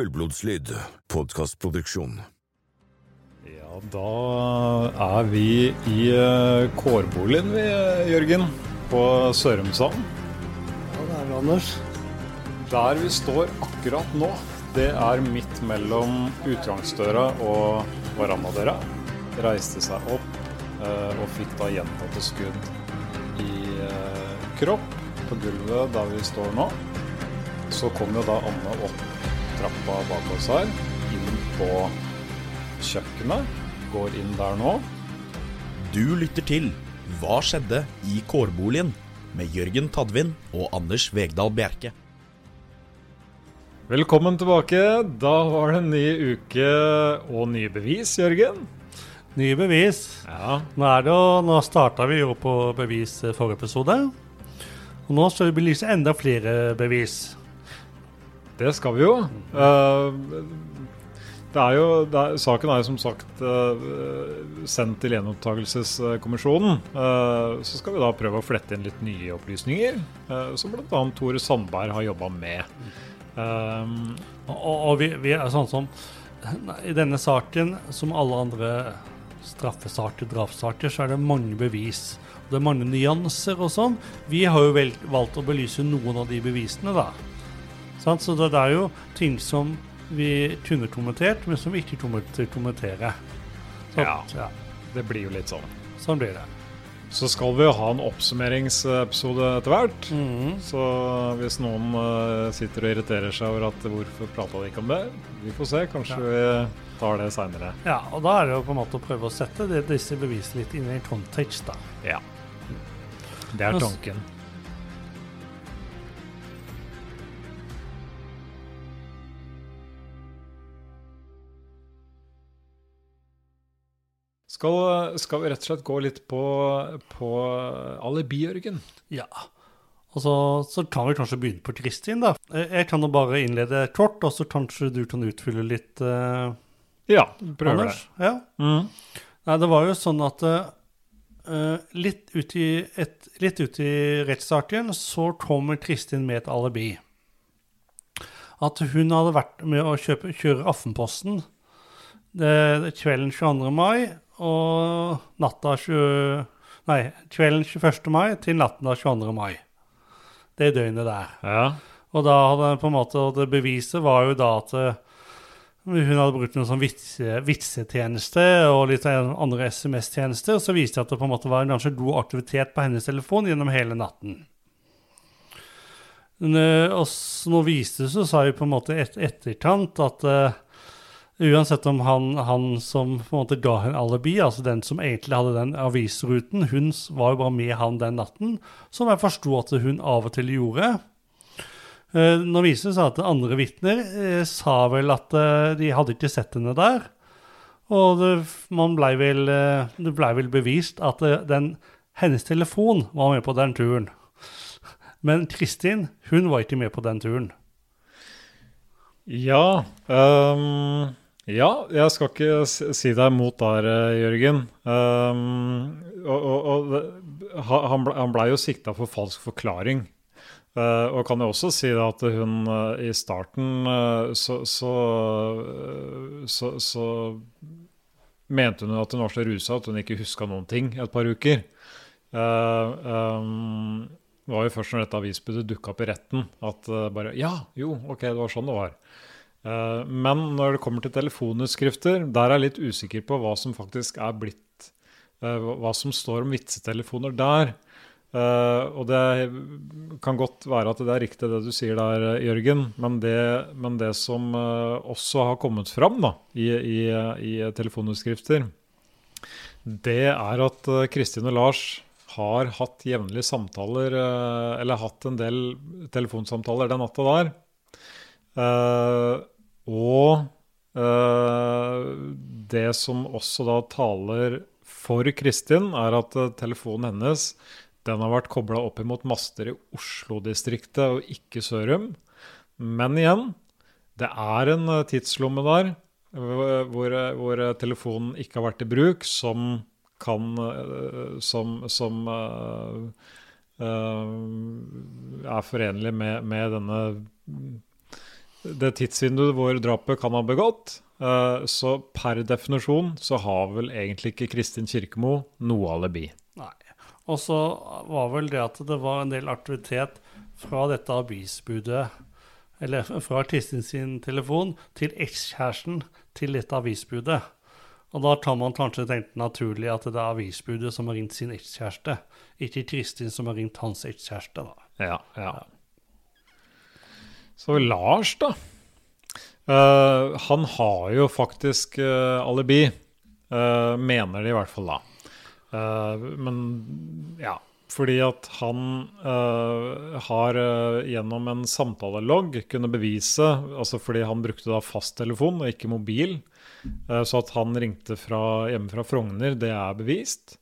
Fullblodslyd, podkastproduksjon. Ja, da er vi i eh, kårboligen vi, Jørgen, på Sørumsand. Ja, det er vi, Anders. Der vi står akkurat nå, det er midt mellom utgangsdøra og verandadøra. Reiste seg opp eh, og fikk da gjentatte skudd i eh, kropp på gulvet der vi står nå. Så kom jo da Anne opp trappa bak oss her, inn på kjøkkenet. Går inn der nå. Du lytter til Hva skjedde i kårboligen? med Jørgen Tadvin og Anders Vegdal Bjerke. Velkommen tilbake. Da var det en ny uke og nye bevis, Jørgen. Nye bevis. Ja. Nå, er det jo, nå starta vi jo på bevis forrige episode. Og nå skal vi belyse enda flere bevis. Det skal vi jo. Uh, det er jo det er, saken er jo som sagt uh, sendt til gjenopptakelseskommisjonen. Uh, så skal vi da prøve å flette inn litt nye opplysninger, som bl.a. Tore Sandberg har jobba med. Um, og, og vi, vi, er sånn som I denne saken, som alle andre straffesaker, drapssaker, så er det mange bevis. Det er mange nyanser og sånn. Vi har jo vel, valgt å belyse noen av de bevisene, da. Sant? Så det er jo ting som vi kunne kommentert, men som vi ikke kommer til å kommentere. Så, ja, ja, det blir jo litt sånn. Sånn blir det. Så skal vi jo ha en oppsummeringsepisode etter hvert. Mm. Så hvis noen uh, sitter og irriterer seg over at hvorfor prata de ikke om det, vi får se. Kanskje ja. vi tar det seinere. Ja, og da er det jo på en måte å prøve å sette det, disse bevisene litt inn i en kontekst, da. Ja. Det er tanken. Skal, skal, vi rett og slett gå litt på, på alibi, Jørgen? Ja. Og så, så, kan vi kanskje begynne på Kristin, da. Jeg kan jo bare innlede kort, og så kanskje du kan utfylle litt. Uh, ja, prøver det. Ja. Mm. Nei, det var jo sånn at uh, litt ut i, et, litt ut i rettssaken så kommer Kristin med et alibi. At hun hadde vært med å kjøpe, kjøre Aftenposten det, det kvelden 22. mai og natta 20, Nei, kvelden 21. mai til natten av 22. mai. Det døgnet der. Ja. Og da hadde på en måte, og det beviset var jo da at eh, hun hadde brukt noen sånn vitse, vitsetjeneste og litt andre SMS-tjenester. Og så viste det at det på en måte var en ganske god aktivitet på hennes telefon gjennom hele natten. Og så nå viste det seg, så sa jo på en måte et, etterkant at uh, Uansett om han, han, som på en måte ga henne alibi, altså den som egentlig hadde den avisruten, hun var jo bare med han den natten, som jeg forsto at hun av og til gjorde. Eh, nå viser det seg at andre vitner eh, sa vel at eh, de hadde ikke sett henne der. Og det, ble vel, det ble vel bevist at den, hennes telefon var med på den turen. Men Kristin, hun var ikke med på den turen. Ja um ja, jeg skal ikke si deg imot der, eh, Jørgen. Um, og, og, og, han, ble, ble jo sikta for falsk forklaring. Uh, og kan jo også si at hun uh, i starten uh, så, så, så, så, mente hun at hun var så rusa at hun ikke huska noen ting et par uker. Um, det var jo først når dette avisbudet dukka opp i retten at bare Ja, jo, OK, det var sånn det var. Eh, men når det kommer til telefonutskrifter, der er jeg litt usikker på hva som faktisk er blitt eh, Hva som står om vitsetelefoner der. Eh, og det kan godt være at det er riktig det du sier der, Jørgen, men det, men det som også har kommet fram da, i, i, i telefonutskrifter, det er at Kristin og Lars har hatt jevnlige samtaler, eller hatt en del telefonsamtaler den natta der. Uh, og uh, det som også da taler for Kristin, er at uh, telefonen hennes den har vært kobla opp imot master i Oslo-distriktet og ikke Sørum. Men igjen, det er en tidslomme der hvor, hvor, telefonen ikke har vært i bruk, som kan Som, som er forenlig med, med denne det tidsvinduet hvor drapet kan ha begått. Eh, så per definisjon så har vel egentlig ikke Kristin Kirkemo noe alibi. Nei. Og så var vel det at det var en del aktivitet fra dette avisbudet, eller fra Kristin sin telefon, til ekskjæresten til dette avisbudet. Og da tar man kanskje tenkt naturlig at det er avisbudet som har ringt sin ekskjæreste, ikke Kristin som har ringt hans ekskjæreste. da. Ja, ja. Så Lars, da. Uh, han har jo faktisk uh, alibi. uh, mener de i hvert fall da. Men ja. Fordi at han har gjennom en samtalelogg kunne bevise Altså fordi han brukte da fasttelefon og ikke mobil. så at han ringte fra, hjemme fra Frogner, det er bevist.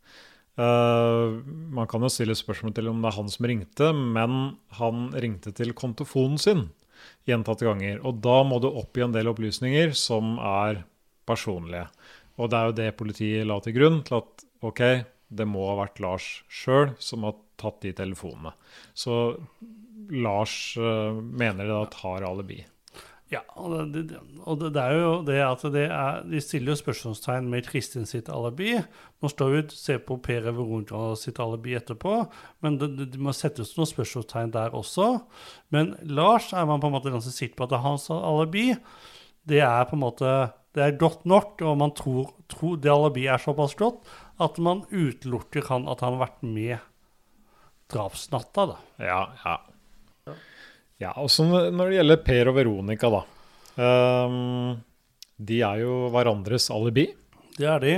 Uh, man kan jo stille spørsmål til om det er han som ringte, men han ringte til kontofonen sin gjentatte ganger. Og da må du oppgi en del opplysninger som er personlige. Og det er jo det politiet la til grunn til at ok, det må ha vært Lars sjøl som har tatt de telefonene. Så Lars uh, mener det at har alibi. Ja, og det, og det, det er jo det at det er, de stiller jo spørsmålstegn med Kristin sitt alibi. Nå står vi og ser på Per Veronica sitt alibi etterpå, men det, det må settes noen spørsmålstegn der også. Men Lars er man på en måte ganske sikker på at det er hans alibi. Det er på en måte det er godt nok, og man tror, tror det alibiet er såpass godt at man utelukker han at han har vært med drapsnatta. da. Ja, ja. Ja, også når det gjelder Per og Veronica, da. Um, de er jo hverandres alibi. Det er de.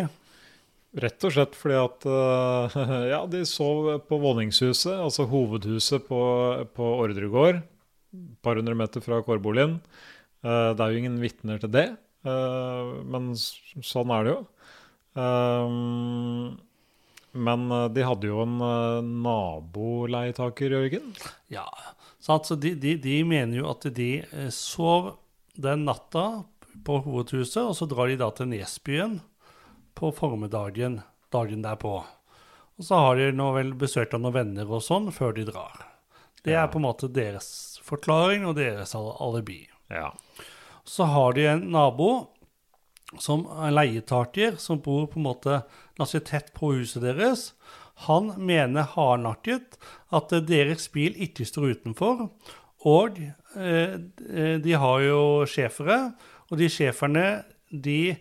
Rett og slett fordi at uh, ja, de sov på våningshuset, altså hovedhuset på, på Ordregård. Et par hundre meter fra kårboligen. Uh, det er jo ingen vitner til det, uh, men sånn er det jo. Ehm, men de hadde jo en naboleietaker, Jørgen. Ja, så de, de, de mener jo at de eh, sov den natta på hovedhuset, og så drar de da til Nesbyen på formiddagen dagen derpå. Og så har de nå vel besøkt av noen venner og sånn før de drar. Det er på en måte deres forklaring og deres alibi. Ja. Så har de en nabo som er leietaker, som bor på en måte ganske tett på huset deres. Han mener hardnakket at deres bil ikke står utenfor. Og eh, de har jo schæfere, og de schæferne de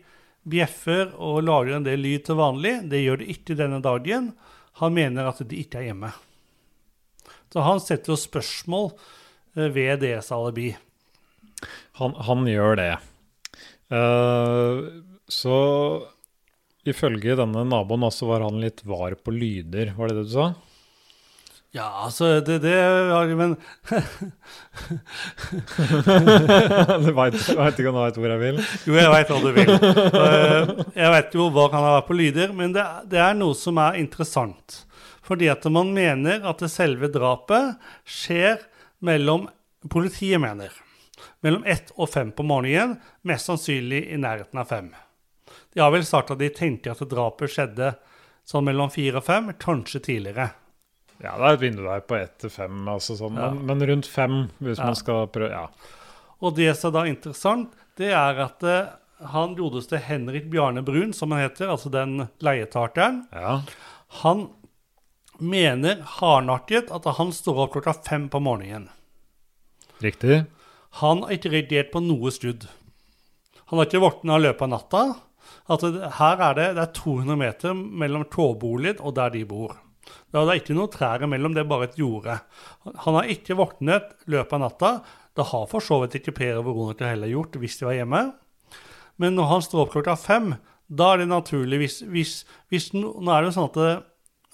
bjeffer og lager en del lyd til vanlig. Det gjør de ikke denne dagen. Han mener at de ikke er hjemme. Så han setter jo spørsmål eh, ved deres alibi. Han, han gjør det. Uh, så ifølge denne naboen også var han litt var på lyder, var det det du sa? Ja, altså, det, det Men du veit ikke om du veit hvor jeg vil? Jo, jeg veit hva du vil. Eh, Jeg vet jo hva kan ha vært på lyder, men det, det er noe som er interessant. Fordi at man mener at det selve drapet skjer mellom Politiet mener mellom ett og fem på morgenen, mest sannsynlig i nærheten av fem. De har vel sagt at de tenker at drapet skjedde sånn mellom fire og fem, kanskje tidligere. Ja, det er et vindu der på ett til fem, altså sånn, Ja. men, men rundt fem, hvis Ja. man skal prøve Ja. Og det som er da interessant, det er at eh, han godeste Henrik Bjarne Brun, som han heter, altså den leietakeren, ja. han mener hardnakket at han står opp klokka fem på morgenen. Riktig. Han har ikke reagert på noe skudd. Han har ikke våkna i løpet av natta. At det, her er det, det er 200 meter mellom tåboligen og der de bor. Det er ikke noe trær imellom, det er bare et jorde. Han har ikke våknet løpet av natta. Det har for så vidt ikke Per og Veronica heller gjort hvis de var hjemme. Men når han står opp klokka fem, da er det naturlig hvis, hvis, hvis Nå er det jo sånn at det,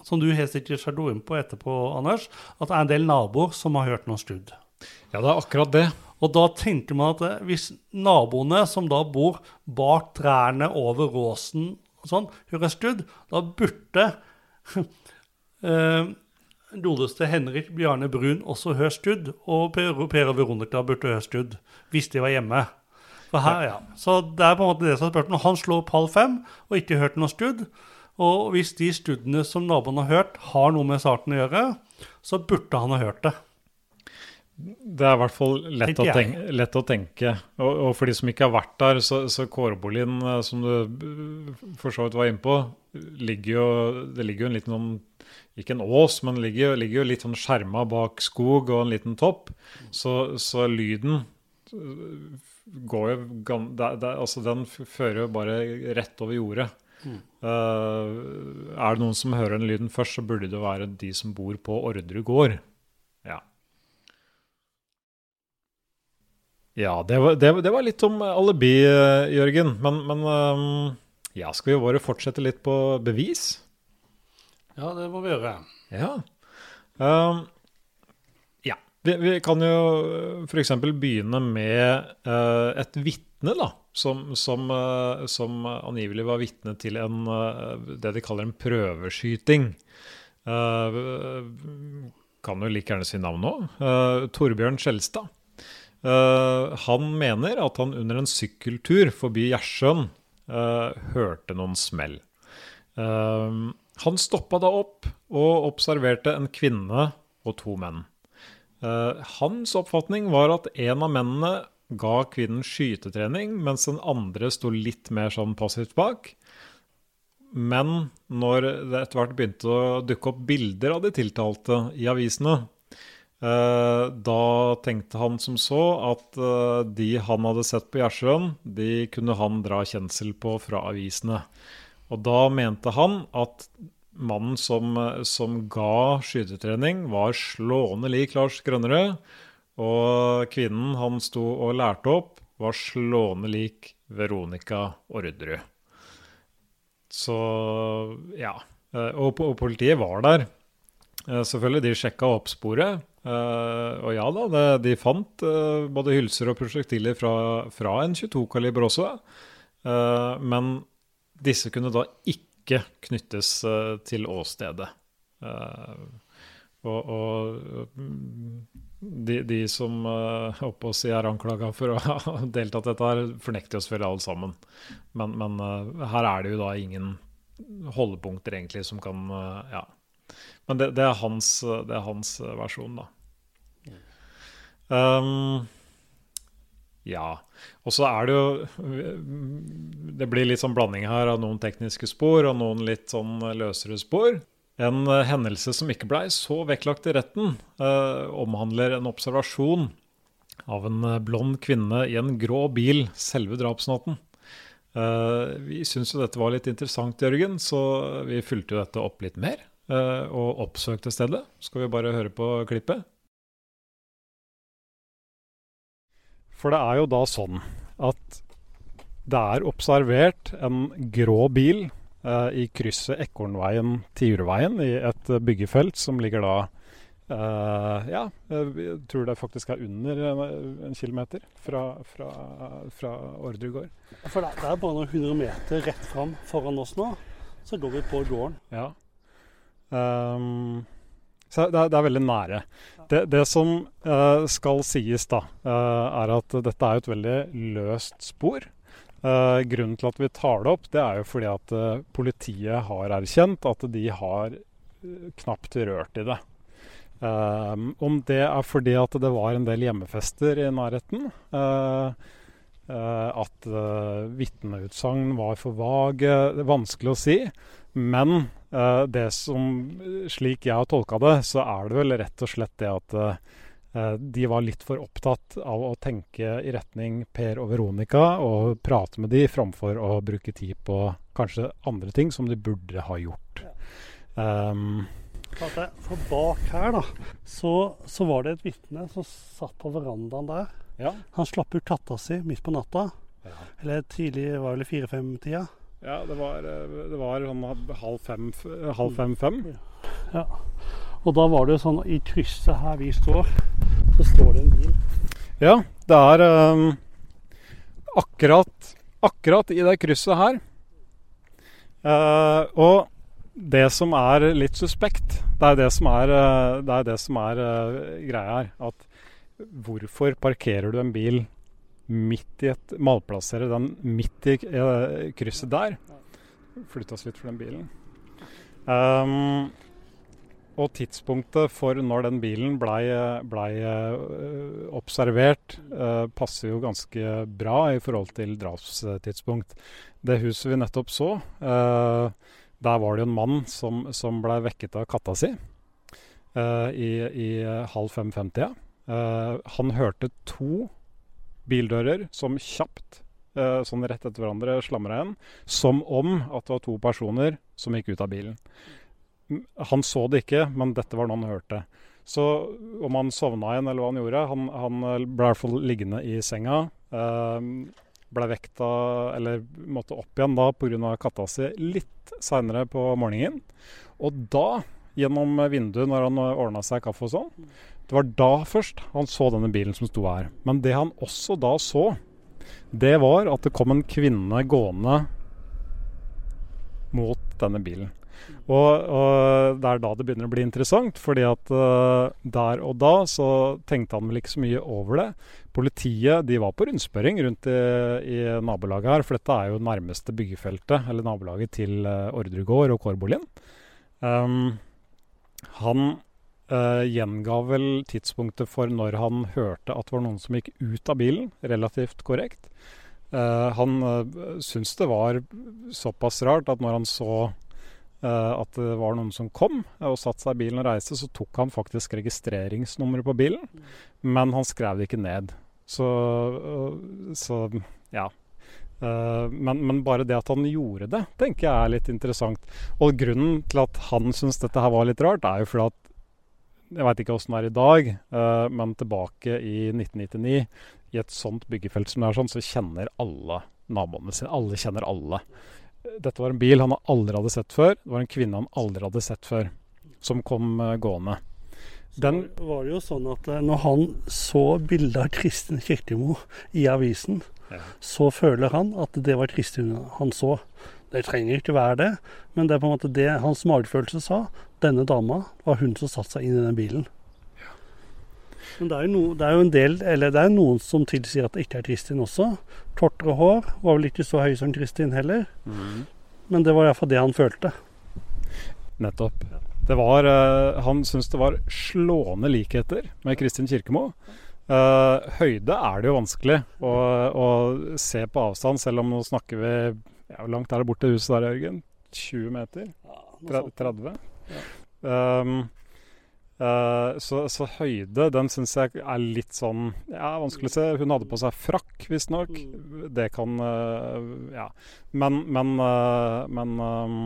som du helt sikkert skal inn på etterpå, Anders, at det er en del naboer som har hørt noen skudd. Ja, det er akkurat det. Og da tenker man at eh, hvis naboene som da bor bak trærne over råsen og sånn, hører skudd, da burde eh, godeste Henrik Bjarne Brun også høre skudd, og Per, per og Veronica burde høre skudd hvis de var hjemme. For her, ja. Så det er på en måte det som er spørsmålet. Han slår halv fem og ikke hørt noe skudd. Og hvis de skuddene som naboen har hørt, har noe med saken å gjøre, så burde han ha hørt det. Det er i hvert fall lett, å tenke, lett å tenke. Og, og for de som ikke har vært der, så, så Kårboligen, eh, som du eh, for så vidt var inne på, ligger jo, det ligger jo en liten sånn Ikke en ås, men ligger, ligger jo litt sånn skjerma bak skog og en liten topp. Så, så lyden øh, går jo det, det, Altså, den fører jo bare rett over jordet. Eh, er det noen som hører den lyden først, så burde det være de som bor på Ordre gård. Ja. Ja, det var, det, det var litt om alibi, eh, Jørgen. Men, men eh, ja, skal vi bare fortsette litt på bevis? Ja, det må vi gjøre. Ja. Um, ja. Vi, vi kan jo f.eks. begynne med uh, et vitne, da. Som, som, uh, som angivelig var vitne til en, uh, det de kaller en prøveskyting. Eh, kan jo like gjerne si navn nå. Eh, Torbjørn Skjelstad. Eh, han mener at han under en sykkeltur forbi Gjersjøen eh, hørte noen smell. Eh, han stoppa da opp og observerte en kvinne og to menn. Hans oppfatning var at en av mennene ga kvinnen skytetrening, mens den andre sto litt mer sånn passivt bak. Men når det etter hvert begynte å dukke opp bilder av de tiltalte i avisene, da tenkte han som så at eh, de han hadde sett på Gjersjøen, de kunne han dra kjensel på fra avisene. Og da mente han at mannen som, som ga skytetrening, var slående lik Lars Grønnerød. Og kvinnen han sto og lærte opp, var slående lik Veronica Orderud. Så ja. Eh, Og, og politiet var der. Eh, Selvfølgelig, de sjekka opp sporet. Eh, og ja da, det, de fant uh, både hylser og prosjektiler fra, fra en 22-kaliber også. Uh, men disse kunne da ikke knyttes til åstedet. Og og mm, de, de som uh, oppe si er anklaga for å ha deltatt dette, her, fornekter oss selvfølgelig alle sammen. Men, men her er det jo da ingen holdepunkter egentlig som kan Ja. Men det, det, er hans, det er hans versjon, da. Um, ja. Og så er det jo Det blir litt sånn blanding her av noen tekniske spor og noen litt sånn løsere spor. En eh, hendelse som ikke blei så vektlagt i retten, eh, omhandler en observasjon av en eh, blond kvinne i en grå bil selve drapsnatten. Eh, vi syntes jo dette var litt interessant, Jørgen, så vi fulgte jo dette opp litt mer. eh, og oppsøkte stedet. Skal vi bare høre på klippet? For det er jo da sånn at det er observert en grå bil eh, i krysset Ekornveien-Tiurveien i et eh, byggefelt som ligger da eh, Ja, jeg tror det faktisk er under en, en kilometer fra, fra, fra Orderud gård. For det, det er bare noen hundre meter rett fram foran oss nå, så går vi på gården. Ja. Ehm, så det er, det er veldig nære. Det, det som eh, skal sies, da, eh, er at dette er et veldig løst spor. Eh, grunnen til at vi tar det opp, det er jo fordi at eh, politiet har erkjent at de har eh, knapt rørt i det. Ehm, om det er fordi at det var en del hjemmefester i nærheten, eh, eh, at uh, vitneutsagn var for vage, vanskelig å si. Men eh, det som, slik jeg har tolka det, så er det vel rett og slett det at eh, de var litt for opptatt av å tenke i retning Per og Veronica og prate med de framfor å bruke tid på kanskje andre ting som de burde ha gjort. Um, for bak her, da, så, så var det et vitne som satt på verandaen der. ja. Han slapp ut katta si midt på natta. Ja. Eller tidlig, var vel i fire-fem-tida. Ja, det var, eh, det var sånn halv fem, halv fem-fem. Ja. Og da var det sånn I krysset her vi står, så står det en bil. Ja, det er um, akkurat, akkurat i det krysset her. Uh, og det som er litt suspekt, det er det som er, eh, det er, det som er uh, greia her. At hvorfor parkerer du en bil midt i et malplassere den midt i eh, krysset der? Flytte oss litt for den bilen. Um, og tidspunktet for når den bilen blei ble, uh, observert, uh, passer jo ganske bra i forhold til drapstidspunkt. Det huset vi nettopp så, uh, der var det jo en mann som, som blei vekket av katta si i, i halv fem-fem-tida. Han hørte to bildører som kjapt, uh, sånn rett etter hverandre, slamra igjen. Som om at det var to personer som gikk ut av bilen. Han så det ikke, men dette var noe han hørte. Så om han sovna igjen eller hva han gjorde Han, han ble i hvert fall liggende i senga. Eh, ble vekta, eller måtte opp igjen da pga. katta si litt seinere på morgenen. Og da, gjennom vinduet når han ordna seg kaffe og sånn, det var da først han så denne bilen som sto her. Men det han også da så, det var at det kom en kvinne gående mot denne bilen. Og, og det er da det begynner å bli interessant, fordi at uh, der og da så tenkte han vel ikke så mye over det. Politiet de var på rundspørring rundt i, i nabolaget her, for dette er jo nærmeste byggefeltet, eller nabolaget til uh, Ordregård og Kårboligen. Um, han uh, gjenga vel tidspunktet for når han hørte at det var noen som gikk ut av bilen, relativt korrekt. Uh, han uh, syntes det var såpass rart at når han så uh, at det var noen som kom og satte seg i bilen og reiste, så tok han faktisk registreringsnummeret på bilen, men han skrev det ikke ned. Så, så ja. Men, men, bare det at han gjorde det, tenker jeg er litt interessant. Og grunnen til at han syns dette her var litt rart, er jo fordi at jeg veit ikke åssen det er i dag, uh, men tilbake i 1999, i et sånt byggefelt som det er sånn, så kjenner alle naboene sine. Alle kjenner alle. Dette var en bil han aldri hadde sett før. Det var en kvinne han aldri hadde sett før, som kom uh, gående. Den så var det jo sånn at uh, når han så bildet av Kristin Kirkemo i avisen, ja. så føler han at det var Kristin han så. Det trenger ikke være det, men det er på en måte det hans magefølelse sa. Denne dama var hun som satte seg inn i den bilen. Men det er, no, det er, jo en del, eller det er noen som tilsier at det ikke er Kristin også. Kortere hår var vel ikke så høy som Kristin heller. Mm. Men det var iallfall det han følte. Nettopp. Det var, uh, han syntes det var slående likheter med Kristin Kirkemo. Uh, høyde er det jo vanskelig å, å, se på avstand, selv om nå snakker vi ja, Hvor langt er det bort til huset der, Jørgen? 20 meter? Ja, 30? Um, uh, så, så, høyde, den syns jeg er litt sånn Ja, vanskelig å se. Hun hadde på seg frakk, visstnok. Mm. Det kan uh, Ja. Men, men, uh, men um,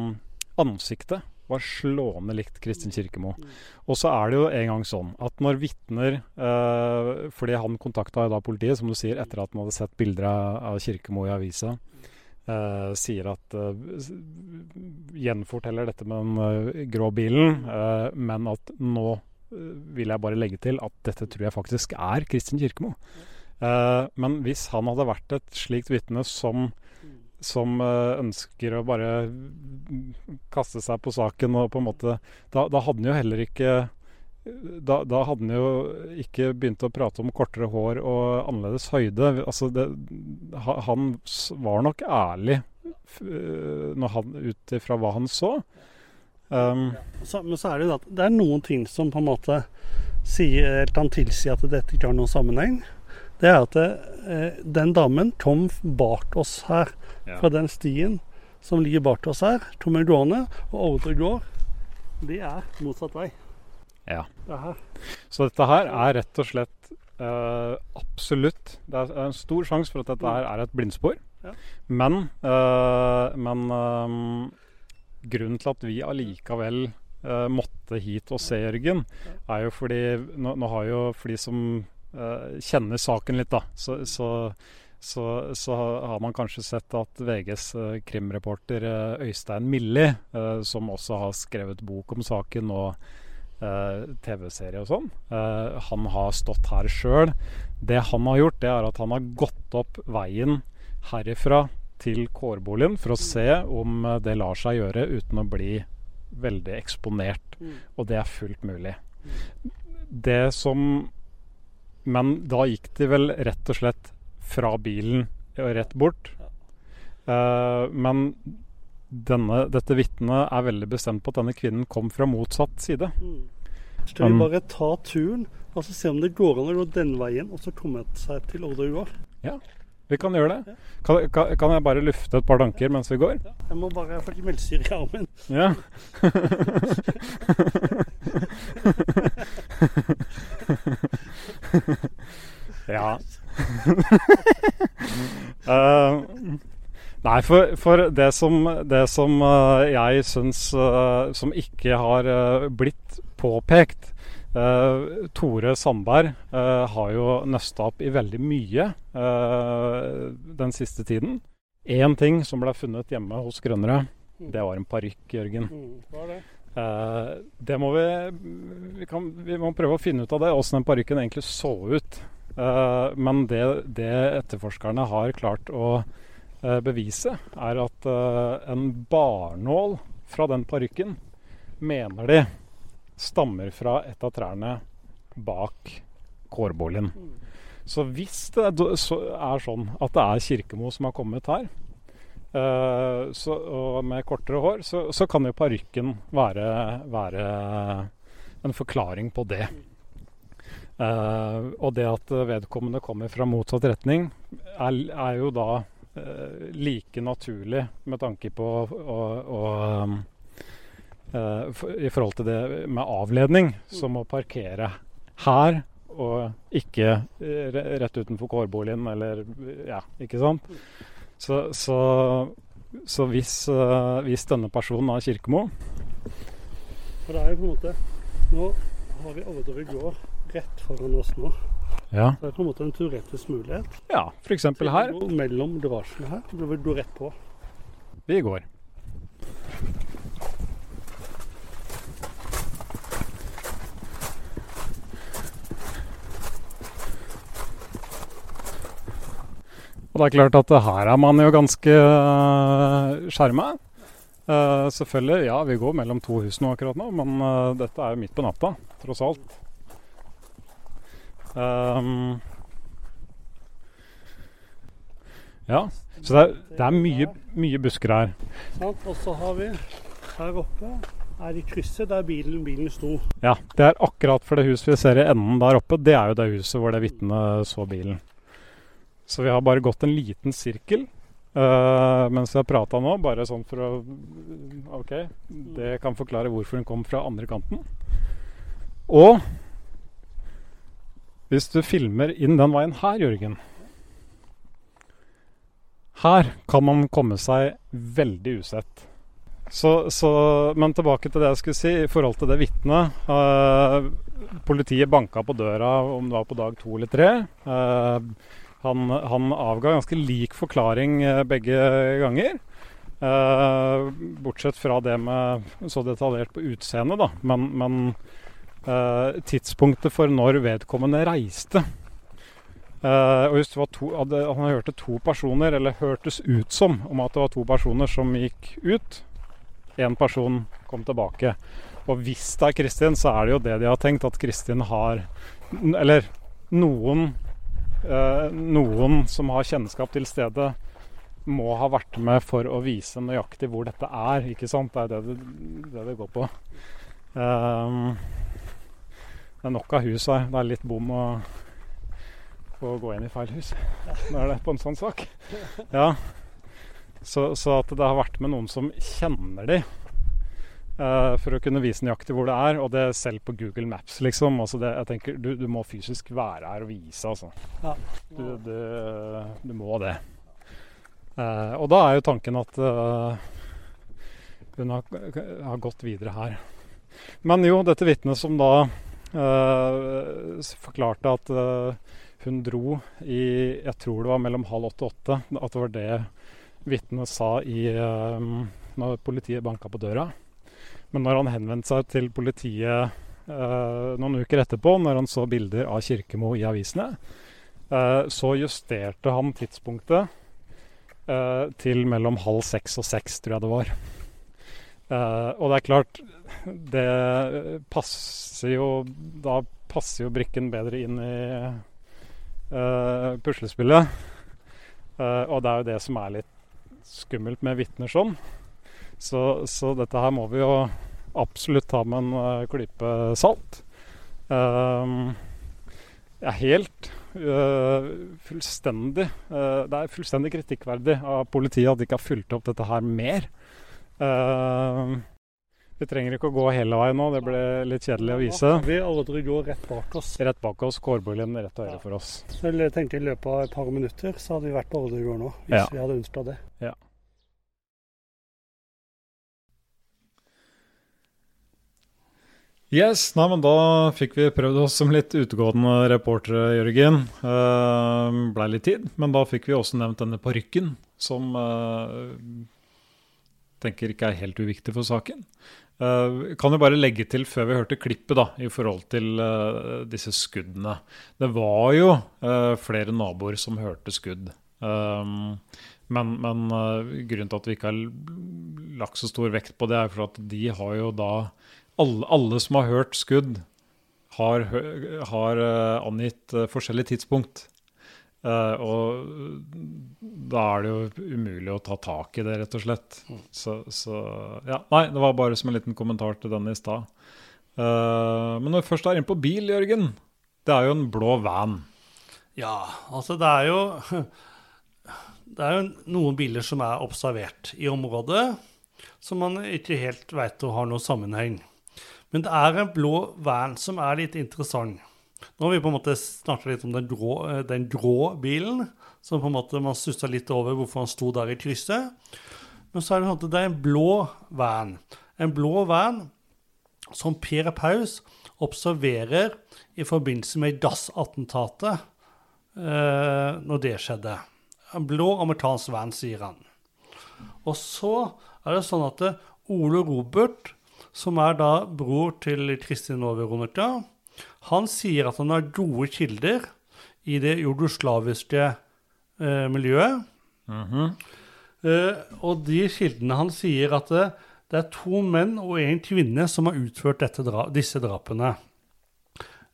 ansiktet var slående likt Kristin Kirkemo. Mm. Og så er det jo en gang sånn at når vitner Fordi han kontakta da politiet, som du sier, etter at han hadde sett bilder av Kirkemo i avisa. Uh, sier at uh, Gjenforteller dette med den uh, grå bilen, men at nå vil jeg bare legge til at dette tror jeg faktisk er Kristin Kirkemo. men hvis han hadde vært et slikt vitne som, som ønsker å bare kaste seg på saken og på en måte Da, da hadde han jo heller ikke da, da, hadde han jo ikke begynt å prate om kortere hår og annerledes høyde. Altså det, han var nok ærlig ut ifra hva han så. Um, så, men så er det jo at det er noen ting som på en måte sier, kan tilsi at dette ikke har noen sammenheng. Det er at det, eh, den damen kom bak oss her, ja. fra den stien som ligger bak oss her. Kommer gående, og Ordre gård, de er motsatt vei. Ja. Så dette her er rett og slett uh, absolutt Det er en stor sjanse for at dette her er et blindspor. Ja. Men, uh, men um, grunnen til at vi allikevel uh, måtte hit og se Jørgen, er jo fordi Nå, nå har jo for de som kjenner saken litt, da, så, så så, så, har man kanskje sett at VGs krimreporter Øystein Milli, uh, som også har skrevet bok om saken og TV-serie og sånn. Uh, han har stått her sjøl. Det han har gjort, det er at han har gått opp veien herifra til kårboligen for å se om eh, det lar seg gjøre uten å bli veldig eksponert. Mm. Og det er fullt mulig. Det som Men da gikk de vel rett og slett fra bilen og rett bort. Men denne, dette vitnet er veldig bestemt på at denne kvinnen kom fra motsatt side. Skal vi Um, bare ta turen og så se om det går an å gå den veien og så komme seg til Orderud? Vi kan gjøre det. Kan, kan, kan jeg bare lufte et par tanker mens vi går? Jeg må bare få litt melkesyre i armen. Ja. ja. Eh, nei, for, for det som, det som eh, jeg syns eh, som ikke har eh, blitt påpekt Tore Sandberg har jo nøsta opp i veldig mye den siste tiden. Én ting som ble funnet hjemme hos Grønnere, det var en parykk, Jørgen. Mm, det? Det må vi vi, kan, vi må prøve å finne ut av det, åssen den parykken egentlig så ut. Men det, det etterforskerne har klart å eh, bevise, er at eh, en barnål fra den parykken mener de stammer fra et av trærne bak kårboligen. Så hvis det er sånn at det er Kirkemo som har kommet her, eh, så, og med kortere hår, så, så kan jo parykken være, være en forklaring på det. Og det at vedkommende kommer fra motsatt retning, er, er jo da like naturlig med tanke på å, å um, eh, I forhold til det med avledning, som å parkere her og ikke eh, rett utenfor kårboligen, eller Ja, ikke sant? Så, så, så hvis, eh, hvis denne personen er Kirkemo For det er jo på en måte Nå har vi alle til å gå rett foran oss nå. Ja, Det er på en måte en teoretisk mulighet. ja f.eks. her. Går Mellom garasjene her. Du vil gå rett på. Vi går. Og det er klart at her er man jo ganske skjerma. selvfølgelig, ja, vi går mellom to hus nå akkurat nå, men uh, dette er jo midt på natta, tross alt. Ehm, ja, så det er, det er mye, mye busker her. Og så har vi her oppe er i krysset der bilen, bilen sto. Ja, det er akkurat for det huset vi ser i enden der oppe. Det er jo det huset hvor det vitnet så bilen. Så vi har bare gått en liten sirkel uh, mens vi har prata nå, bare sånn for å OK, det kan forklare hvorfor hun kom fra andre kanten. Og hvis du filmer inn den veien her, Jørgen Her kan man komme seg veldig usett. Så, så, men tilbake til det jeg skulle si i forhold til det vitnet. Eh, politiet banka på døra om det var på dag to eller tre. Eh, han, han avga ganske lik forklaring eh, begge ganger. Eh, bortsett fra det med så detaljert på utseendet, da. Men, men eh, tidspunktet for når vedkommende reiste Eh, og hvis det var to, hadde, Han hørte to personer, eller hørtes ut som om at det var to personer som gikk ut én person kom tilbake. Og hvis det er Kristin, så er det jo det de har tenkt, at Kristin har Eller noen eh, Noen som har kjennskap til stedet, må ha vært med for å vise nøyaktig hvor dette er. Ikke sant? Det er det det, det, det går på. Ehm, det er nok av hus her. Det er litt bom å, å gå inn i feil hus. Nå er det på en sånn sak. Ja. Så, så at det har vært med noen som kjenner de, eh, for å kunne vise nøyaktig hvor det er. Og det selv på Google Maps, liksom. Altså det, jeg tenker, du, du må fysisk være her og vise, altså. Ja. Du, du, du må det. Eh, og da er jo tanken at eh, hun har, har gått videre her. Men jo, dette vitnet som da s- forklarte at uh, hun dro i Jeg tror det var mellom halv åtte og åtte. At det var det vitnet sa i uh, når politiet banka på døra. Men når han henvendte seg til politiet noen uker etterpå, når han så bilder av Kirkemo i avisene, så justerte han tidspunktet til mellom halv seks og seks, tror jeg det var. Og det er klart, det passer jo Da passer jo brikken bedre inn i uh, puslespillet. Uh, og det er jo det som er litt skummelt med vitner sånn. Så, så dette her må vi jo absolutt ta med en uh, klype salt. Uh, er helt uh, fullstendig uh, Det er fullstendig kritikkverdig av politiet at de ikke har fulgt opp dette her mer. Vi trenger ikke å gå hele veien nå, det ble litt kjedelig å vise. Vi aldri går rett bak oss. Rett bak oss, kårboligen rett til høyre for oss. Så jeg tenkte i løpet av et par minutter så hadde vi vært på Orderud gård nå, hvis Ja. vi hadde ønska det. Ja. Yes, nei, men Da fikk vi prøvd oss som litt utegående reportere, Jørgen. Uh, Blei litt tid, men da fikk vi også nevnt denne parykken, som uh, tenker ikke er helt uviktig for saken. Uh, kan jo bare legge til før vi hørte klippet, da, i forhold til uh, disse skuddene. Det var jo uh, flere naboer som hørte skudd. Um, men, men grunnen til at vi ikke har lagt så stor vekt på det, er for at de har jo da Alle, alle som har hørt skudd, har, har angitt forskjellig tidspunkt. Uh, og da er det jo umulig å ta tak i det, rett og slett. Så, så ja, Nei, det var bare som en liten kommentar til den i stad. Uh, men når vi først er inne på bil, Jørgen. Det er jo en blå van. Ja, altså det er jo Det er jo noen biler som er observert i området, som man ikke helt veit har noen sammenheng. Men det er en blå van som er litt interessant. Nå har vi på en måte snakket litt om den grå, eh, den grå bilen, som på en måte man stussa litt over hvorfor han sto der i krysset. Men så er det sånn at det er en blå van. En blå van som Per Paus observerer i forbindelse med DAS-attentatet eh, når det skjedde. En blå amerikansk van, sier han. Og så er det sånn at Ole Robert, som er da bror til Kristin Ove Veronica, han sier at han har gode kilder i det jugoslaviske eh, miljøet. Eh, og de kildene han sier at det, det er to menn og en kvinne som har utført dra disse drapene.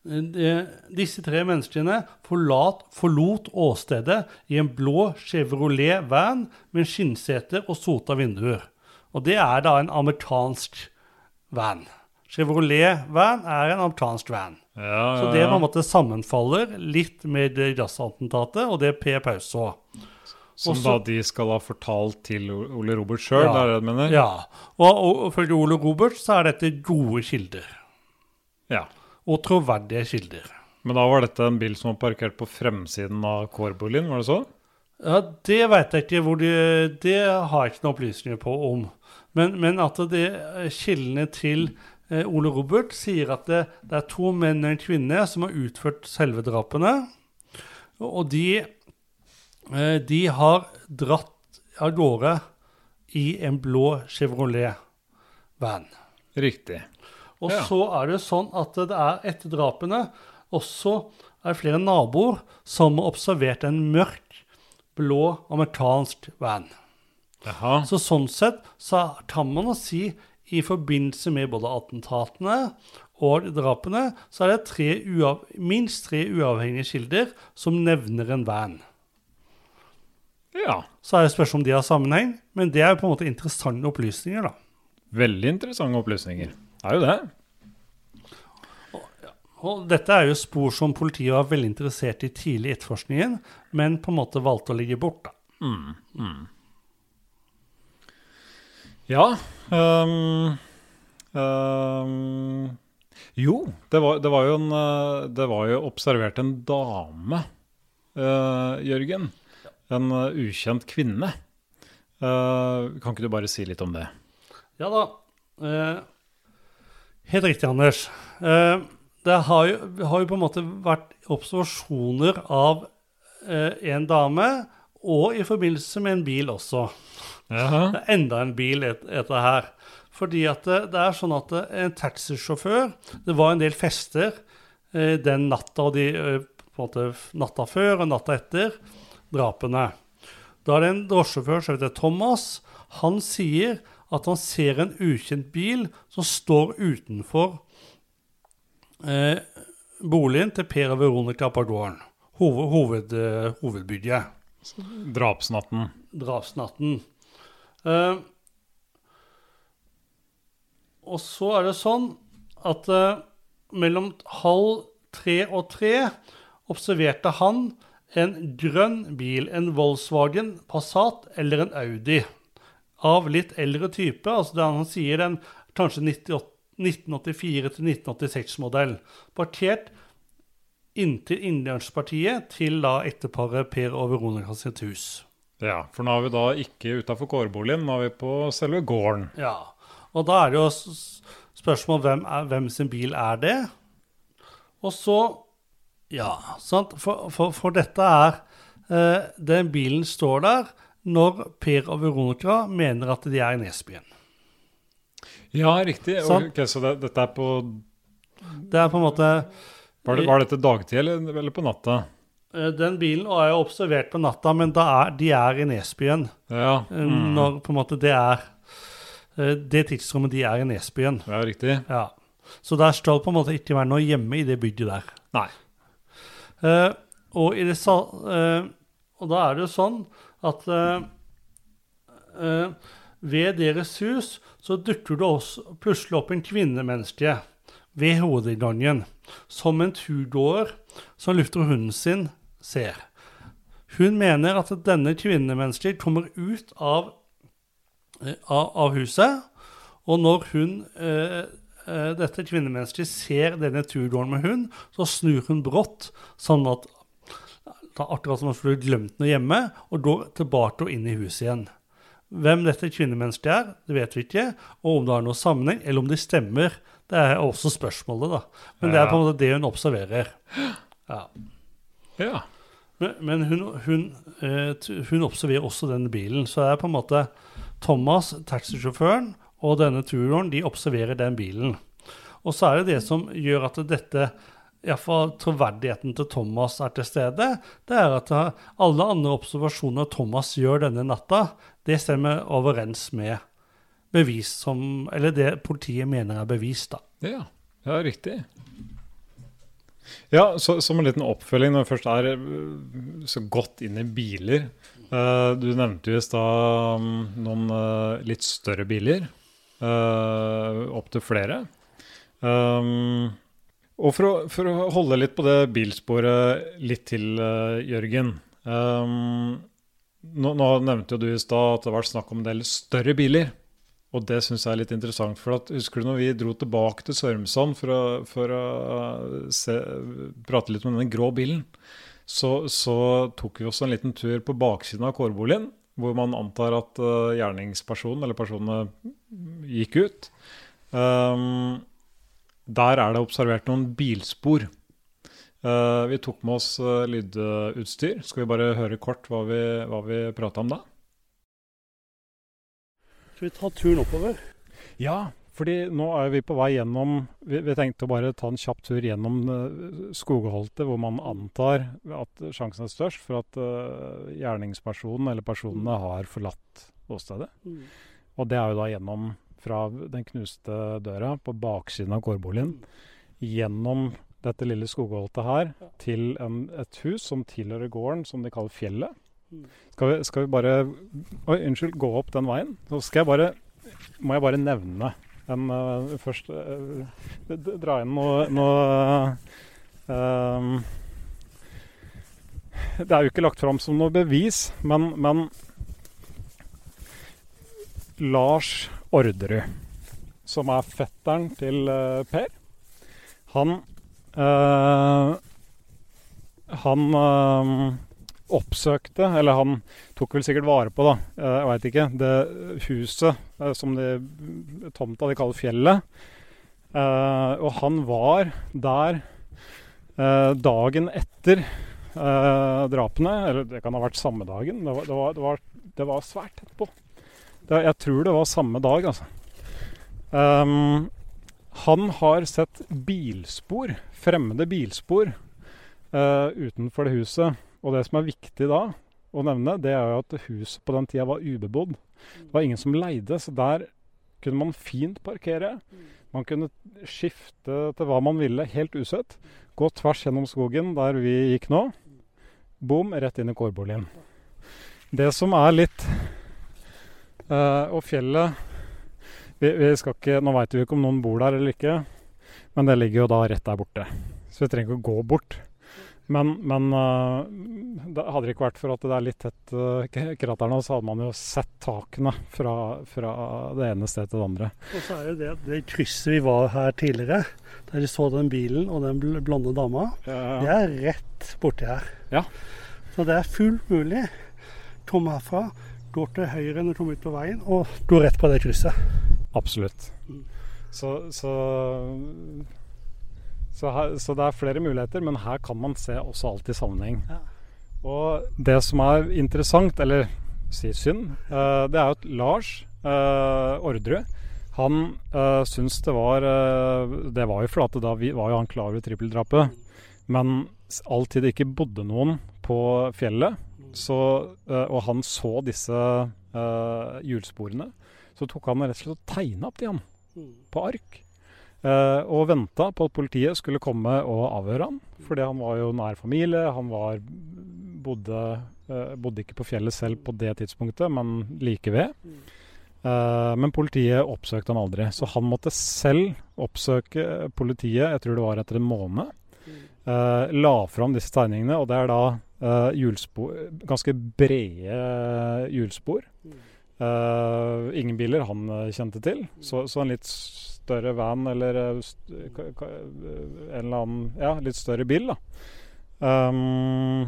Eh, de- Disse tre menneskene forlat, forlot åstedet i en blå Chevrolet van med skinnseter og sota vinduer. Og det er da en amerikansk van. Chevrolet van er en amerikansk van. Ja, Så det på en måte sammenfaller litt med det jazzattentatet og det P. Paus så. Som Også- da de skal ha fortalt til Ole Robert sjøl, Ja. er det du mener? Ja. Og, og, og følge Ole Robert så er dette gode kilder. Ja. Og troverdige kilder. Men da var dette en bil som var parkert på fremsiden av kårboligen, var det så? Ja, Det vet jeg ikke hvor de Det har jeg ikke noen opplysninger på om. Men, men at det kildene til eh, Ole Robert sier at det, det er to menn og en kvinne som har utført selve drapene. Og de, eh, de har dratt av gårde i en blå Chevrolet-van. Riktig. Og Ja. så er det sånn at det er etter drapene også er flere naboer som har observert en mørk, blå amerikansk van. Aha. Så sånn sett så kan man å si i forbindelse med både attentatene og drapene, så er det tre minst tre uavhengige kilder som nevner en van. Ja. Så er det spørsmål om de har sammenheng, men det er på en måte interessante opplysninger, da. Veldig interessante opplysninger. Det er jo det. Og dette er jo spor som politiet var veldig interessert i tidlig i etterforskningen, men på en måte valgte å ligge bort. da. Ja Um, um, Jo, det var, det var jo en eh, Det var jo observert en dame, uh, Jørgen. En uh, ukjent kvinne. Uh, kan ikke du bare si litt om det? Ja da. Helt riktig, Anders. Det har jo, har jo på en måte vært observasjoner av en dame, og i forbindelse med en bil også. Jaha. Det er enda en bil et, etter her. Fordi at det, det er sånn at en taxisjåfør Det var en del fester eh, den natta og de eh, måte natta før og natta etter drapene. Da er det en drosjesjåfør som heter Thomas. Han sier at han ser en ukjent bil som står utenfor eh, boligen til Per og Veronica på gården. Hoved, hoved, eh, hovedbygget Drapsnatten. drapsnatten. Eh, og så er det sånn at uh, mellom halv tre og tre observerte han en grønn bil, en Volkswagen Passat eller en Audi av litt eldre type. altså det Han sier den kanskje 1984-1986-modell. Parkert inntil Innlandspartiet til da ekteparet Per og Veronica sitt hus. Ja, for nå er vi da ikke utafor kårboligen, nå er vi på selve gården. Ja, og da er det jo spørsmål hvem, er, hvem sin bil er det? Og så Ja, sant. For, for, for dette er eh, Den bilen står der når Per og Veronica mener at de er i Nesbyen. Ja, riktig. Sant. Ok, så det, dette er på Det er på en måte Var, det, var dette dagtid eller, eller på natta? Eh, Den bilen er jo observert på natta, men er, de er i Nesbyen. Ja, eh, mm. Når på en måte det er eh, det tidsrommet de er i Nesbyen. ja riktig. Ja. Så der skal på en måte ikke være noe hjemme i det bygget der. Nei. Uh, og, i det, eh, og da er det jo sånn at uh, ved deres hus så dukker det også plutselig opp en kvinnemenneske ved hovedinngangen, som en turgåer som lufter hunden sin, ser. Hun mener at denne kvinnemennesket kommer ut av, eh, av, av huset, og når hun eh, eh, dette kvinnemennesket ser denne turgåeren med hund, så snur hun brått, sånn at det akkurat som om hun skulle glemt noe hjemme, og går tilbake og inn i huset igjen. Hvem dette kvinnemennesket er, det vet vi ikke. Og om det har noe sammenheng, eller om de stemmer, det er også spørsmålet, da. Men det er på en måte det hun observerer. Ja. Ja. Men, men hun, hun, eh, hun observerer også denne bilen. Så det er på en måte Thomas, taxisjåføren, og denne turen, de observerer den bilen. Og så er det det som gjør at dette Iallfall troverdigheten til Thomas er til stede. Det er at eh, alle andre observasjoner Thomas gjør denne natta, det stemmer overens med bevis som Eller det politiet mener er bevis, da. Ja, ja riktig. Ja, så, Som en liten oppfølging når vi først er eh, så godt inn i biler. Uh, du nevnte jo i stad um, noen uh, litt større biler. Uh, Opptil flere. Um, og for å, for å holde litt på det bilsporet litt til, uh, Jørgen. Um, nå, nå nevnte jo du i stad at det var snakk om en del større biler. Og det syns jeg er litt interessant. for at, Husker du når vi dro tilbake til Sørumsand for å, for å se, prate litt om den grå bilen? Så, så tok vi oss en liten tur på baksiden av kårboligen, hvor man antar at uh, gjerningspersonen eller personene gikk ut. Um, der er det observert noen bilspor. Uh, vi tok med oss uh, lydutstyr. Skal vi bare høre kort hva vi, hva vi prata om da? Skal vi ta turen oppover? Ja, fordi nå er vi på vei gjennom Vi, vi tenkte å bare ta en kjapp tur gjennom uh, skogholtet, hvor man antar at sjansen er størst for at uh, gjerningspersonen eller personene har forlatt åstedet. Og det er jo da gjennom fra den knuste døra på baksiden av kårboligen, gjennom dette lille skogholtet her, til en, et hus som tilhører gården, som de kaller Fjellet. Skal vi, skal vi bare Oi, unnskyld, gå opp den veien? Så skal jeg bare Må jeg bare nevne en uh, først uh, Dra inn noe, noe uh, Det er jo ikke lagt fram som noe bevis, men, men Lars Orderud, som er fetteren til Per, han Han oppsøkte, eller han tok vel sikkert vare på, da, eh, jeg veit ikke, det huset eh, som de, tomta de kaller Fjellet. Eh, og han var der dagen etter drapene, eller det kan ha vært samme dagen. Det var, det var, det var, det var svært tett på. Jeg tror det var samme dag, altså. Ehm, han har sett bilspor, fremmede bilspor, eh, utenfor det huset. Og det som er viktig da å nevne, det er jo at huset på den tida var ubebodd. Det var ingen som leide, så der kunne man fint parkere. Man kunne skifte til hva man ville, helt usett. Gå tvers gjennom skogen der vi gikk nå. Bom, rett inn i kårboligen. Det som er litt eh, Og fjellet vi, vi ikke, Nå veit vi ikke om noen bor der eller ikke, men det ligger jo da rett der borte. Så vi trenger ikke å gå bort. Men, men uh, det hadde det ikke vært for at det er litt tett uh, krater nå, så hadde man jo sett takene fra, fra, det ene stedet til det andre. Og så er det det, det krysset vi var her tidligere, der vi så den bilen og den blonde dama, ja, ja. det er rett borti her. Ja. Så det er fullt mulig. Kom herfra, gå til høyre når du kommer ut på veien, og gå rett på det krysset. Absolutt. Mm. Så, så så, her, så, det er flere muligheter, men her kan man se også alt i sammenheng. Ja. Og det som er interessant, eller si synd, uh, det er jo at Lars uh, Orderud han uh, syns det var uh, Det var jo flate, da vi, var jo han klar over trippeldrapet. Men alltid det ikke bodde noen på fjellet, så, og han så disse hjulsporene, så tok han rett og slett og tegna opp de han mm. på ark. Uh, og venta på at politiet skulle komme og avhøre han. Fordi han var jo nær familie. Han var, bodde, uh, bodde, ikke på fjellet selv på det tidspunktet, men like ved. Uh, men politiet oppsøkte han aldri. Så han måtte selv oppsøke politiet, jeg tror det var etter en måned. la fram disse tegningene, og det er da hjulspor, ganske brede hjulspor. ingen biler han kjente til, så, så en litt større van eller eh, en eller annen Ja, litt større bil, da. Um,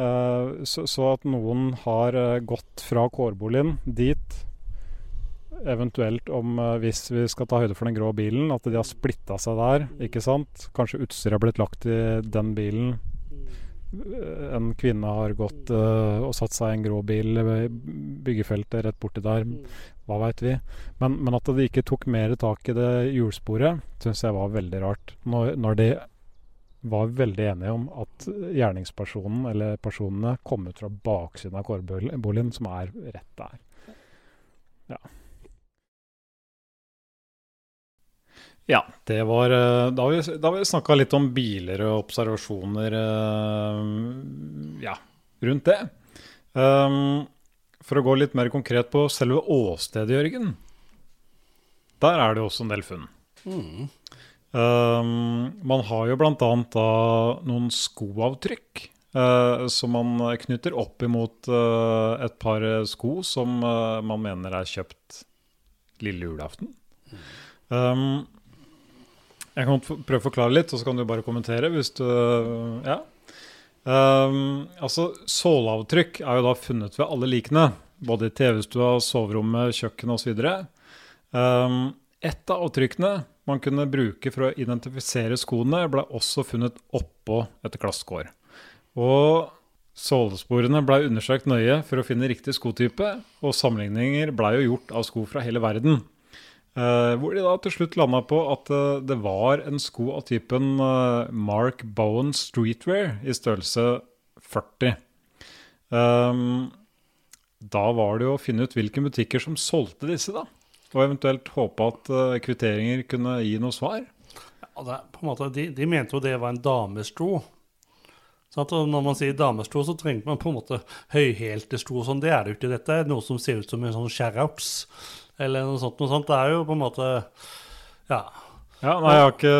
uh, så, så, at noen har gått fra kårboligen dit, eventuelt om hvis vi skal ta høyde for den grå bilen, at de har splitta seg der, ikke sant. Kanskje utstyret har blitt lagt i den bilen. En kvinne har gått og satt seg i en grå bil i byggefeltet rett borti der. Hva veit vi. Men, men, at de ikke tok mer tak i det hjulsporet, syns jeg var veldig rart. Når, når, de var veldig enige om at gjerningspersonen, eller personene, kom ut fra baksiden av kårboligen, som er rett der. Ja. Ja, det var eh, Da har vi, da vi snakka litt om biler og observasjoner eh, ja, rundt det. Um, for å gå litt mer konkret på selve åstedet, Jørgen. Der er det også en del funn. Mm. Um, man har jo bl.a. noen skoavtrykk uh, som man knytter opp imot uh, et par sko som uh, man mener er kjøpt lille julaften. Mm. Um, jeg kan prøve å forklare litt, og så kan du bare kommentere hvis du Ja. Um, altså, Såleavtrykk er jo da funnet ved alle likene. Både i TV-stua, soverommet, kjøkkenet osv. Um, et av avtrykkene man kunne bruke for å identifisere skoene, ble også funnet oppå et glasskår. Og sålesporene ble undersøkt nøye for å finne riktig skotype, og sammenligninger ble jo gjort av sko fra hele verden. Uh, hvor de da til slutt landa på at uh, det var en sko av typen uh, Mark Bowen Streetwear i størrelse 40. Um, da var det jo å finne ut hvilke butikker som solgte disse, da. Og eventuelt håpe at kvitteringer kunne gi noe svar. Ja, det, måte, de, de, mente jo det var en damesko. Sånn når man sier damesko, så trenger man på en måte høyhælte sko. Sånn. Det er det jo ikke. Dette noe som ser ut som en sånn sherrouts eller noe sånt. Noe sånt. Det er jo på en måte Ja. Ja, nei, jeg har ikke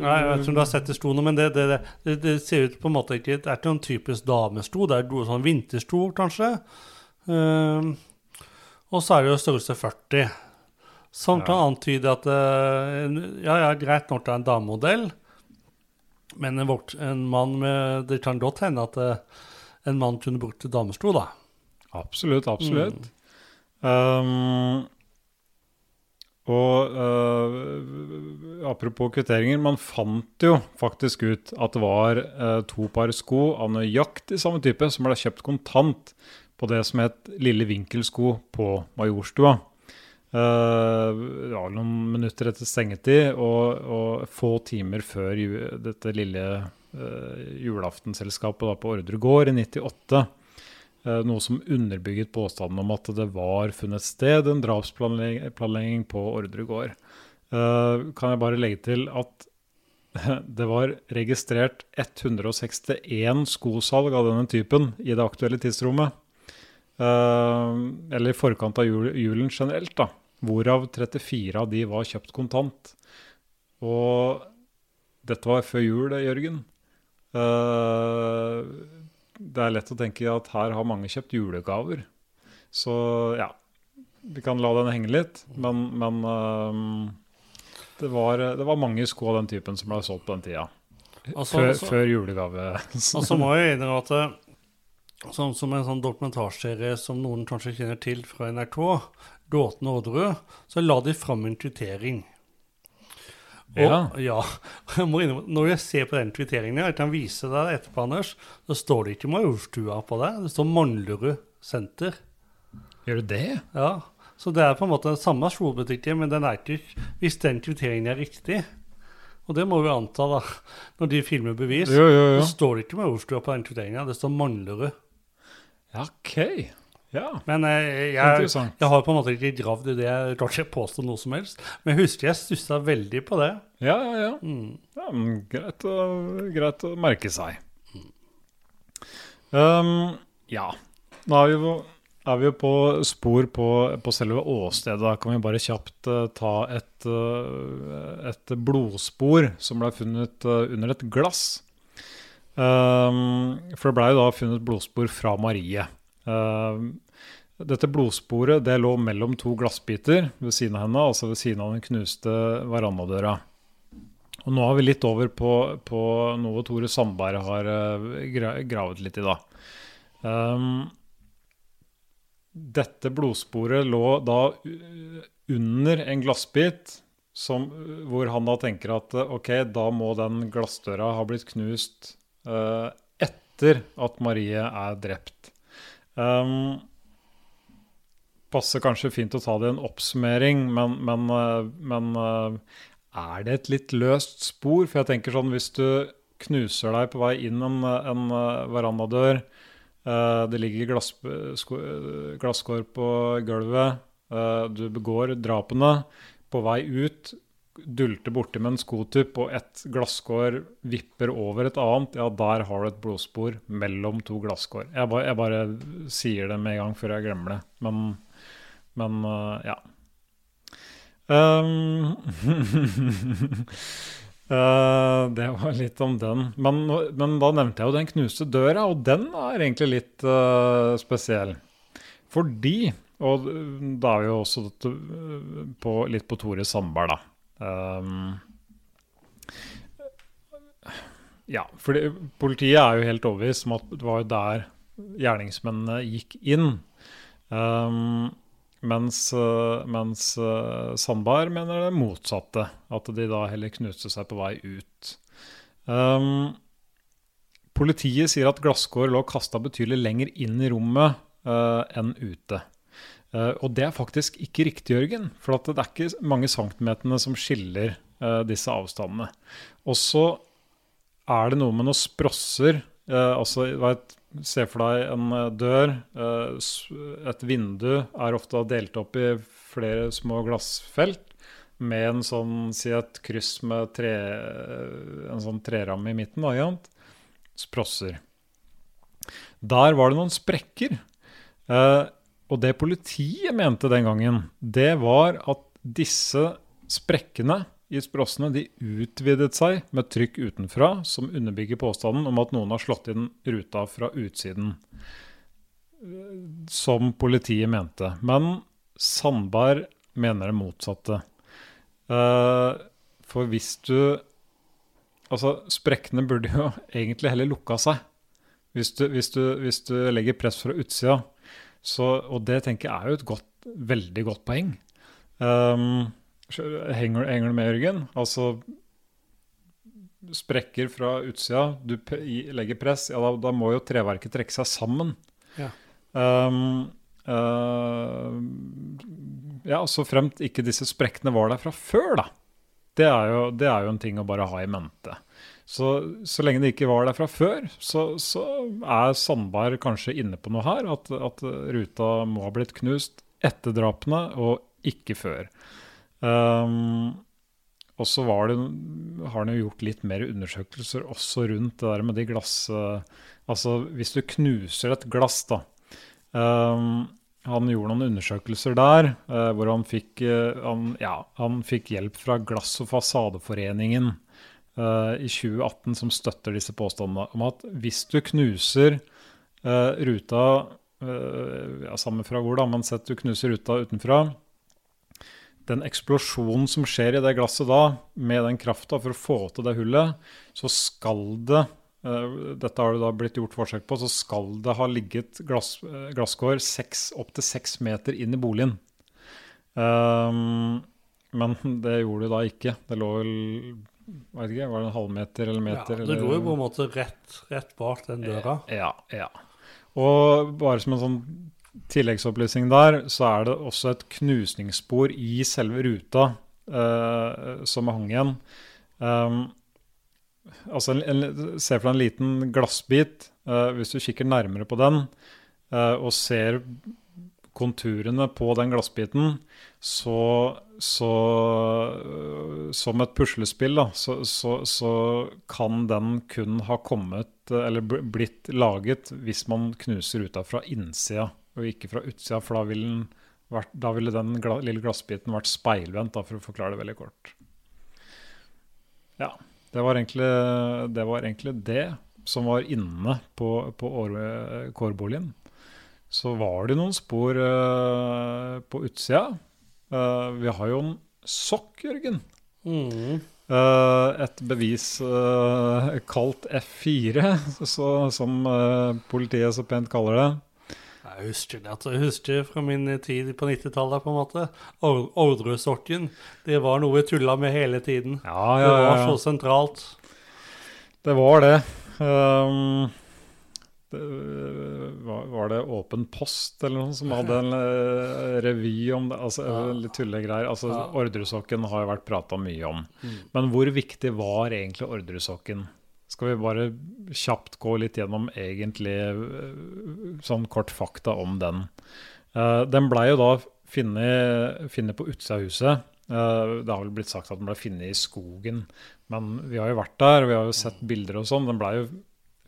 Nei, Jeg vet ikke om du har sett det stoene, men det, det, det, det, ser ut på en måte ikke Det er ikke noen typisk damesto. Det er sånn vintersto, kanskje. Um, og så er det jo størrelse 40. Som ja. kan antyde at uh, Ja, ja, greit nok det er en damemodell, men en, en, mann med Det kan godt hende at uh, en mann kunne brukt damesto, da. Absolutt, absolutt. Mm. Um, og uh, apropos kvitteringer, man fant jo faktisk ut at det var uh, to par sko av nøyaktig samme type som ble kjøpt kontant på det som het Lille Vinkelsko på Majorstua. Uh, ja, noen minutter etter stengetid og, og få timer før dette lille julaftenselskapet på Ordre gård i 98. Eh, noe som underbygget påstanden om at det var funnet sted en drapsplanlegging på Ordre gård. Eh, kan jeg bare legge til at det var registrert 161 skosalg av denne typen i det aktuelle tidsrommet. Eh, eller i forkant av julen generelt, da. hvorav 34 av de var kjøpt kontant. Og dette var før jul, Jørgen. Eh, det er lett å tenke at her har mange kjøpt julegaver. Så ja, vi kan la den henge litt. Men, men eh, det, var, det var mange sko av den typen som ble solgt på den tida. Altså, Før, altså- før julegave. Og så må jeg innrømme at sånn som en sånn dokumentarserie som noen kanskje kjenner til fra NRK, 'Gåten Orderud', så la de fram en kvittering. Og, Ja. ja. Jeg må innrømme, når jeg ser på den kvitteringen, jeg kan vise deg etterpå, Anders, så står det ikke Majorstua på det. Det står Manglerud senter. Gjør du det? Ja, Så det er på en måte den samme skolebutikken, men den er ikke Hvis den kvitteringen er riktig, og det må vi anta da, når de filmer bevis, Jo, jo, jo. så står det ikke Majorstua på den kvitteringen, det står Manglerud. Ja, OK. Ja, Men eh, jeg, jeg har på en måte ikke gravd i det, jeg kan ikke påstå noe som helst. Men jeg husker jeg stussa veldig på det. Ja, ja, ja. Mm. ja men greit, greit å merke seg. Um, ja. Nå er vi, jo, er vi jo på spor på, på selve åstedet. Da kan vi bare kjapt uh, ta et, uh, et blodspor som ble funnet uh, under et glass. Um, for det ble jo da funnet blodspor fra Marie. Um, dette blodsporet det lå mellom to glassbiter ved siden av henne, altså ved siden av den knuste verandadøra. Og nå er vi litt over på, på noe Tore Sandberg har eh, gravet litt i, da. Um, dette blodsporet lå da under en glassbit som, hvor han da tenker at eh, ok, da må den glassdøra ha blitt knust uh, etter at Marie er drept. Um, passer kanskje fint å ta det i en oppsummering, men, men, eh, men eh, er det et litt løst spor? For jeg tenker sånn, hvis du knuser deg på vei inn en, en eh, verandadør, det ligger glass, glasskår på gulvet, du begår drapene, på vei ut, dulter borti med en skotupp, og et glasskår vipper over et annet, ja, der har du et blodspor mellom to glasskår. Jeg, ba, jeg bare sier det med en gang før jeg glemmer det. Men, men uh, ja. Um, uh, det var litt om den. Men, men da nevnte jeg jo den knuste døra, og den er egentlig litt uh, spesiell. Fordi Og da er vi jo også på, litt på Tore Sandberg, da. Um, ja, for politiet er jo helt overbevist om at det var der gjerningsmennene gikk inn. Um, mens uh, mens uh, Sandberg mener det motsatte. At de da heller knuste seg på vei ut. Um, politiet sier at glasskår lå kasta betydelig lenger inn i rommet uh, enn ute. Uh, og det er faktisk ikke riktig, Jørgen. For det er ikke mange centimeterne som skiller uh, disse avstandene. Og så er det noe med noen sprosser. Uh, altså, vet, Se for deg en dør. et vindu er ofte delt opp i flere små glassfelt med en sånn, si et kryss med tre, en sånn treramme i midten. Da? Sprosser. Der var det noen sprekker. Eh, og det politiet mente den gangen, det var at disse sprekkene i sprossene de utvidet seg med trykk utenfra, som underbygger påstanden om at noen har slått inn ruta fra utsiden. Eh, Som politiet mente. Men Sandberg mener det motsatte. Eh, For hvis du Altså, sprekkene burde jo egentlig heller lukka seg. Hvis du, hvis du, hvis du legger press fra utsida. Så, og det tenker jeg er jo et godt, veldig godt poeng. Um, henger, henger du med, Jørgen? Altså Sprekker fra utsida, du legger press, ja, da, da må jo treverket trekke seg sammen. Ja. Um, uh, ja, så fremt ikke disse sprekkene var der fra før, da. Det er jo, det er jo en ting å bare ha i mente. Så, så lenge det ikke var der fra før, så, så er Sandberg kanskje inne på noe her. At, at ruta må ha blitt knust etter drapene, og ikke før. Um, og så har han jo gjort litt mer undersøkelser også rundt det der med de glass... eh, Altså hvis du knuser et glass, da. Um, han gjorde noen undersøkelser der uh, hvor han fikk, uh, han, ja, han fikk hjelp fra Glass- og fasadeforeningen eh, i 2018, som støtter disse påstandene om at hvis du knuser uh, ruta uh, ja, Samme fra hvor, da, men sett du knuser ruta utenfra Den eksplosjonen som skjer i det glasset da, med den krafta for å få til det hullet, så skal det dette har det da blitt gjort forsøk på, så skal det ha ligget glass, glasskår opptil seks meter inn i boligen. Um, men det gjorde det da ikke. Det lå vel vet ikke, Var det en halvmeter eller meter? Ja, det går jo på en måte rett, rett bak den døra. Ja, ja. Og bare som en sånn tilleggsopplysning der, så er det også et knusningsspor i selve ruta uh, som hang igjen. Um, altså en, en, Se for deg en liten glassbit. Uh, hvis du kikker nærmere på den uh, og ser konturene på den glassbiten, så, så uh, Som et puslespill, da, så, så, så, kan den kun ha kommet, eller blitt laget, hvis man knuser ruta fra innsida og ikke fra utsida, for da ville, vært, da ville den lille glassbiten vært speilvendt, for å forklare det veldig kort. Ja. Det var egentlig det, var egentlig det som var inne på, på kårboligen. Så var det noen spor uh, på utsida. Uh, vi har jo en sokk, Jørgen. Mm. Uh, et bevis kalt F4, så, som politiet så pent kaller det. Jeg husker det. Altså, jeg husker fra min tid på 90-tallet, på en måte. Ordresokken. Det var noe vi tulla med hele tiden. Ja, ja, det var så sentralt. Det var det. Um, var, var, det Åpen post eller noe som hadde en uh, revy om det? Altså. Litt tullegreier. Altså. Ordresokken har jo vært prata mye om. Mm. Men hvor viktig var egentlig ordresokken? Skal vi bare kjapt gå litt gjennom egentlig eh, sånn kort fakta om den. Den blei jo da funnet på utsida av huset. Det har vel blitt sagt at den ble funnet i skogen, men vi har jo vært der, vi har jo sett bilder og sånn. Den blei jo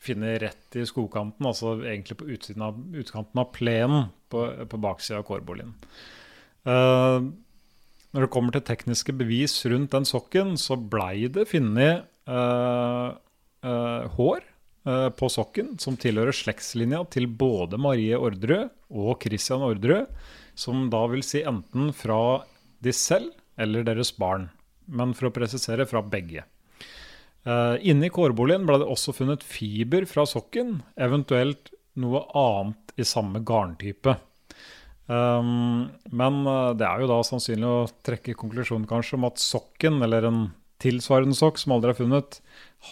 funnet rett i skogkanten, altså egentlig på av, utkanten av plenen på, på baksida av kårboligen. Uh, når det kommer til tekniske bevis rundt den sokken, så blei det funnet uh, uh, hår på sokken som tilhører slektslinja til både Marie Orderud og Christian Orderud, som da vil si enten fra de selv eller deres barn. Men for å presisere fra begge. Uh, inne i kårboligen ble det også funnet fiber fra sokken, eventuelt noe annet i samme garntype. Um, men det er jo da sannsynlig å trekke konklusjonen kanskje om at sokken, eller en tilsvarende sokk som aldri er funnet,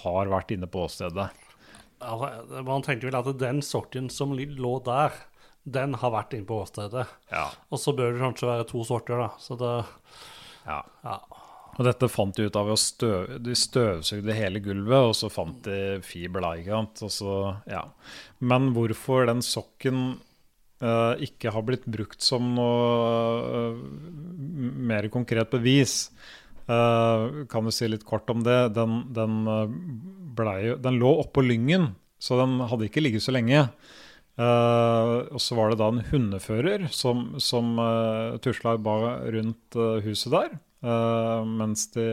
har vært inne på åstedet. Altså, man tenker vel at den sorten som lå der, den har vært inne på åstedet. Ja. Og så bør det kanskje være to sorter, da. Så det ja. ja. Og dette fant de ut av å støv, de støvsugde hele gulvet, og så fant de fiber der. ja. Men hvorfor den sokken uh, ikke har blitt brukt som noe uh, mer konkret bevis, Uh, kan du si litt kort om det? Den, den, ble, den lå oppå Lyngen, så den hadde ikke ligget så lenge. Uh, og så var det da en hundefører som, som uh, tusla rundt uh, huset der mens de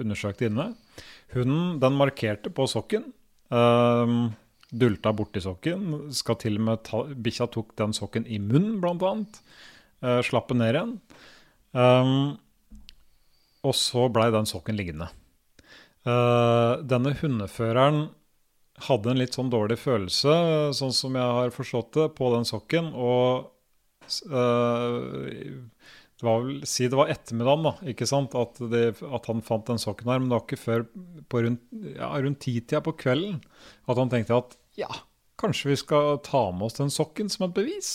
undersøkte inne. Hunden den markerte på sokken. Uh, dulta borti sokken. Skal til og med ta, Bikkja tok den sokken i munnen, blant annet. Uh, slapp den ned igjen. Um, og så blei den sokken liggende. Uh, denne hundeføreren hadde en litt sånn dårlig følelse, sånn som jeg har forstått det, på den sokken. Og uh, det var vel, Si det var ettermiddagen, da, ikke sant, at, det, at, han fant den sokken her. Men det var ikke før på rundt, ja, rundt titida på kvelden at han tenkte at ja, kanskje vi skal ta med oss den sokken som et bevis.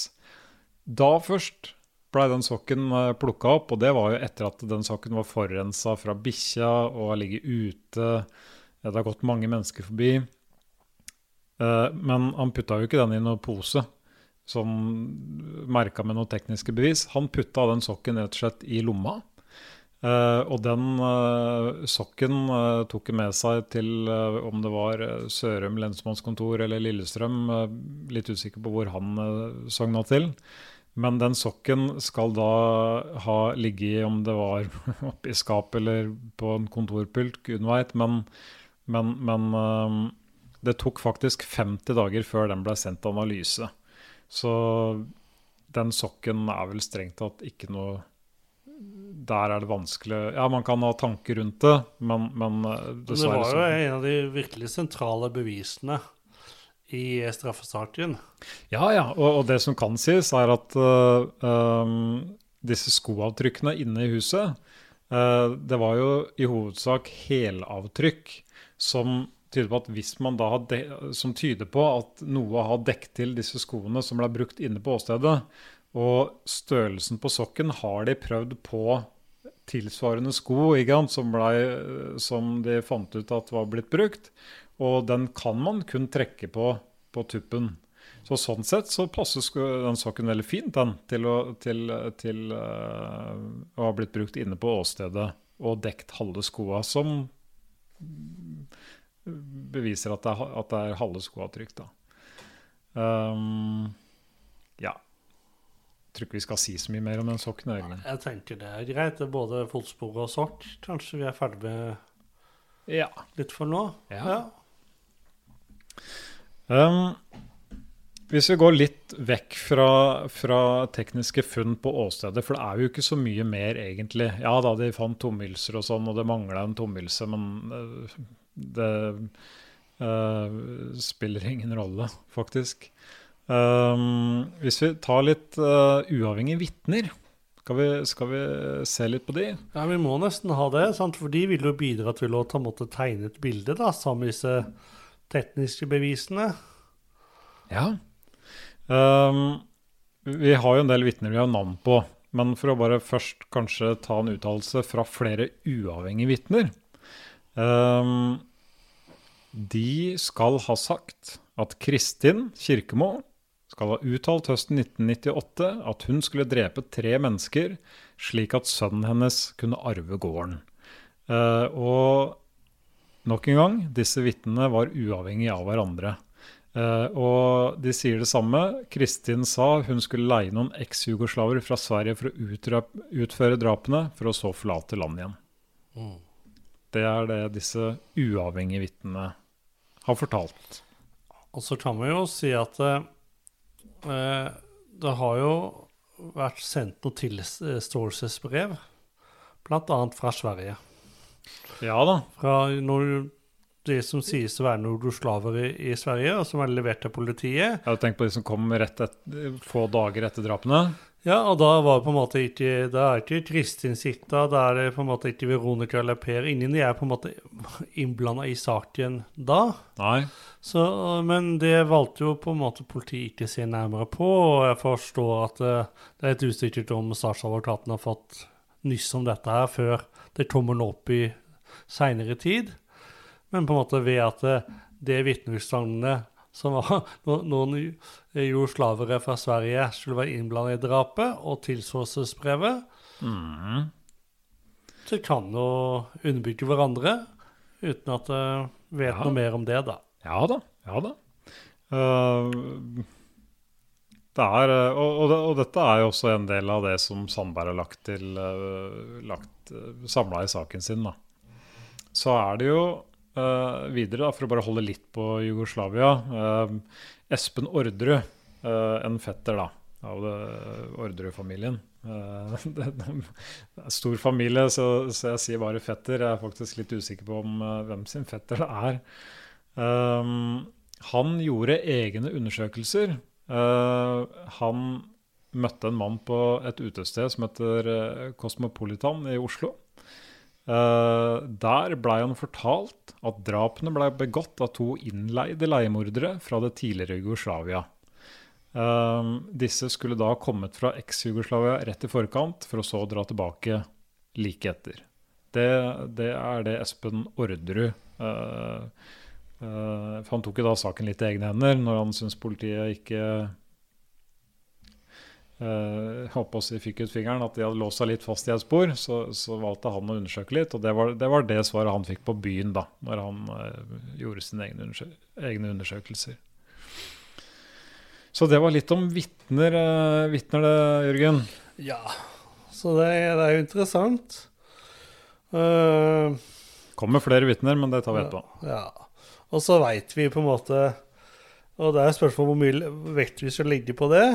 Da først blei den sokken eh, plukka opp, og det var jo etter at den sokken var forurensa fra bikkja og har ligget ute. Det har gått mange mennesker forbi. Eh, men han putta jo ikke den i noen pose som merka med noen tekniske bevis. Han putta den sokken rett og slett i lomma. Uh, og den uh, sokken uh, tok han med seg til om det var Sørum lensmannskontor eller Lillestrøm, litt usikker på hvor han sogna til. Men den sokken skal da ha ligget om det var oppi skapet eller på en kontorpult, gud veit. Men, men, men det tok faktisk 50 dager før den ble sendt til analyse. Så den sokken er vel strengt tatt ikke noe Der er det vanskelig Ja, man kan ha tanker rundt det, men, men dessverre Det var jo en av de virkelig sentrale bevisene i straffesaken. Ja, ja. Og, og, det som kan sies, er at uh, um, disse skoavtrykkene inne i huset uh, Det var jo i hovedsak helavtrykk som tyder på at hvis man da har som tyder på at noe har dekket til disse skoene som ble brukt inne på åstedet, og størrelsen på sokken har de prøvd på tilsvarende sko som, ble, som, de fant ut at var blitt brukt. Og den kan man kun trekke på på tuppen. Så sånn sett så passer den sokken veldig fint den, til, å, til, til uh, å ha blitt brukt inne på åstedet og dekt halve skoa, som beviser at det er, at det er halve skoavtrykk. da. Um, ja. Jeg tror ikke vi skal si så mye mer om den sokken. egentlig. Jeg tenker det er greit. Det er både fotspor og sokk. Kanskje vi er ferdig med ja. litt for nå? Ja. ja. Um, hvis vi går litt vekk fra, fra, tekniske funn på åstedet, for det er jo ikke så mye mer, egentlig. Ja da, de fant tomhylser og sånn, og det mangla en tomhylse, men uh, det uh, spiller ingen rolle, faktisk. Um, hvis vi tar litt uh, uavhengige vitner, skal vi, skal vi, se litt på de? Ja, Vi må nesten ha det, sant? for de vil jo bidra til å ta måte, tegne et bilde da, sammen med disse tekniske bevisene. Ja. Um, vi har jo en del vitner vi har navn på. Men for å bare først kanskje ta en uttalelse fra flere uavhengige vitner. Um, de skal ha sagt at Kristin Kirkemo skal ha uttalt høsten 1998 at hun skulle drepe tre mennesker, slik at sønnen hennes kunne arve gården. Uh, og nok en gang, disse vitnene var uavhengige av hverandre. Uh, og de sier det samme. Kristin sa hun skulle leie noen eks-jugoslaver fra Sverige for å utføre drapene, for å så forlate landet igjen. Mm. Det er det disse uavhengige vitnene har fortalt. Og så kan vi jo si at eh, det har jo vært sendt noen tilståelsesbrev, bl.a. fra Sverige. Ja da. Fra når de som sies å være jugoslaver i, i Sverige, og som er levert til politiet. Jeg Tenk på de som kom rett et, få dager etter drapene. Ja, og da var det på en måte ikke Da er ikke Kristin sikta, da er det på en måte ikke Veronica eller Per. Ingen er på en måte innblanda i saken da. Nei. Så, men det valgte jo på en måte politiet ikke å se nærmere på, og jeg forstår at uh, det er litt usikkert om statsadvokaten har fått nyss om dette her før det kommer nå opp i seinere tid. Men på en måte ved at uh, det vitneutsagnene som var noen jugoslavere fra Sverige skulle være innblandet i drapet, og tilståelsesbrevet. Mm. Så kan jo underbygge hverandre uten at de vet ja. noe mer om det, da. Ja da. Ja da. Uh, det er, og, og, og, dette er jo også en del av det som Sandberg har lagt til lagt, samla i saken sin. da. Så er det jo Uh, videre, da, for å bare holde litt på Jugoslavia. Uh, Espen Orderud, uh, en fetter da, av Orderud-familien. er stor familie, så, så, jeg sier bare fetter. Jeg er faktisk litt usikker på om hvem sin fetter det er. han gjorde egne undersøkelser. han møtte en mann på et utested som heter Cosmopolitan i Oslo. Uh, der blei han fortalt at drapene blei begått av to innleide leiemordere fra det tidligere Jugoslavia. Uh, disse skulle da ha kommet fra eks-Jugoslavia rett i forkant, for å så dra tilbake like etter. Det, det er det Espen Orderud uh, han tok jo da saken litt i egne hender når han syntes politiet ikke uh, også de fikk ut fingeren, at de hadde låst seg litt fast i et spor. Så, så, valgte han å undersøke litt, og det var, det var, det svaret han fikk på byen da, når han uh, gjorde sine egne, undersø egne, undersøkelser. Så det var litt om vitner, uh, vitner det, Jørgen. Ja, så det, det er jo interessant. Uh, Kommer flere vitner, men det tar vi etterpå. ja. Og så veit vi på en måte Og det er spørsmål om hvor mye vekt vi skal legge på det.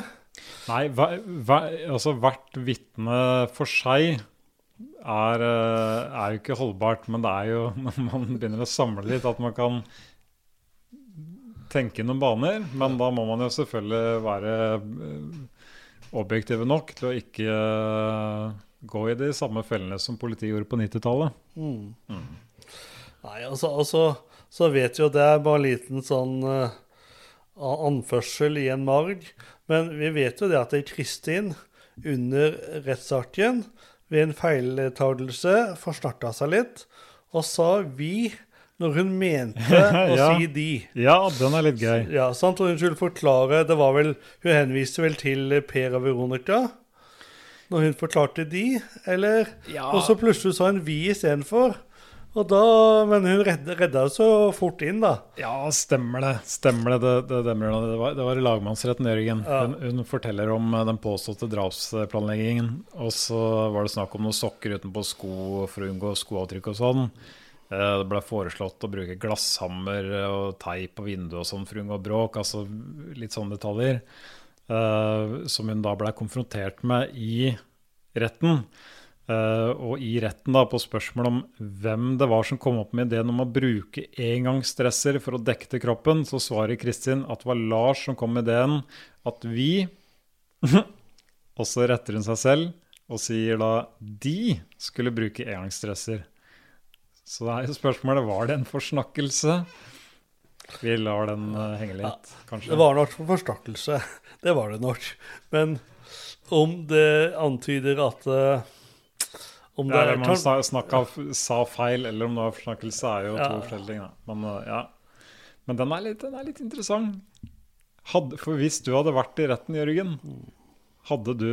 Nei, hver, hver, altså hvert vitne for seg er, eh, er jo ikke holdbart, men det er jo når man begynner å samle litt, at man kan tenke noen baner. Men da må man jo selvfølgelig være eh, objektive nok til å ikke eh, gå i de samme fellene som politiet gjorde på 90-tallet. Mm. Nei, altså, altså så vet jo det er bare en liten sånn uh, anførsel i en marg. Men vi vet jo det at Kristin under rettssaken ved en feiltagelse forsnakka seg litt og sa 'vi' når hun mente å Ja. si 'de'. Ja, den er litt gøy. Ja, sant? Og hun skulle forklare Det var vel Hun henviste vel til Per og Veronica når hun forklarte 'de', eller Og så plutselig sa hun 'vi' istedenfor. Og da, men hun redda, redda så fort inn, da. Ja, stemmer det. Stemmer det. Det, det, det. var, det var i lagmannsretten, Jørgen. Ja. Hun, hun forteller om eh, den påståtte drapsplanleggingen. Og så var det snakk om noen sokker utenpå sko for å unngå skoavtrykk og sånn. Eh, Det ble foreslått å bruke glasshammer og teip på vinduet og sånn for å unngå bråk. Altså litt sånne detaljer. eh, Som hun da ble konfrontert med i retten. Eh, og i retten da på spørsmål om hvem det var som kom opp med ideen om å bruke engangsdresser for å dekke til kroppen, så svarer Kristin at det var Lars som kom med ideen at vi Og så retter hun seg selv og sier da de skulle bruke engangsdresser. Så det er jo spørsmålet var det en forsnakkelse. Vi lar den uh, henge litt, kanskje. Det var nok for forsnakkelse. Det var det nok. Men om det antyder at eh, Om det Ja, er man tar... snakka, sa feil, eller om det var forsnakkelse, er jo to forskjellige ting. Men, uh, ja. Men den er litt, den er litt interessant. Hadde, for hvis du hadde vært i retten, Jørgen, hadde du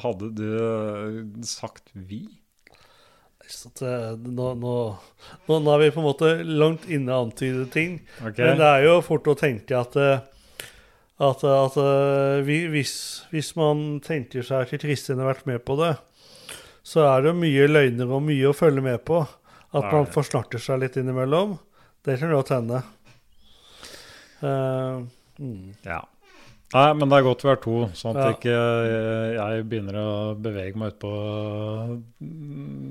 Hadde du uh, sagt 'vi'? eh, nå, nå, nå, er vi på en måte langt inne antydede ting. Okay. Men det er jo fort å tenke at eh, at, at eh, hvis, hvis man tenker seg at Kristin har vært med på det, så er det mye løgner og mye å følge med på. At man forsnakker seg litt innimellom. Det kan godt hende. Uh, mm. Ja. Nei, men det er godt vi er to, sånn at Ja. ikke jeg, jeg begynner å bevege meg utpå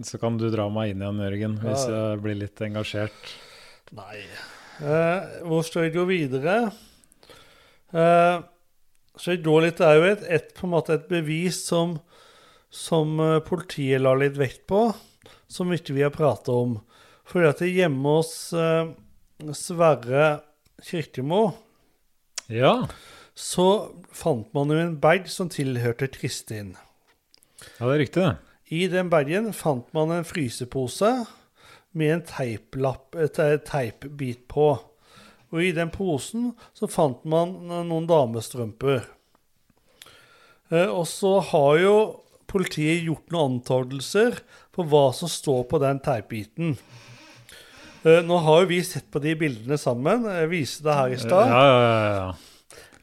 Så kan du dra meg inn igjen, Jørgen, hvis ja. jeg blir litt engasjert. Nei. Eh, hvor skal vi gå videre? Eh, så Det er jo et, et, på en måte et bevis som, som eh, politiet la litt vekt på, som ikke vi har pratet om. Fordi at hjemme hos eh, Sverre Kirkemo Ja. så fant man jo en bag som tilhørte Kristin. ja, det er riktig, det. I den bagen fant man en frysepose med en teiplapp, teipbit på. Og i den posen så fant man noen damestrømper. Eh, Og så har jo politiet gjort noen antakelser på hva som står på den teipbiten. Eh, Nå har jo vi sett på de bildene sammen. Jeg viste det her i stad. ja, ja, ja.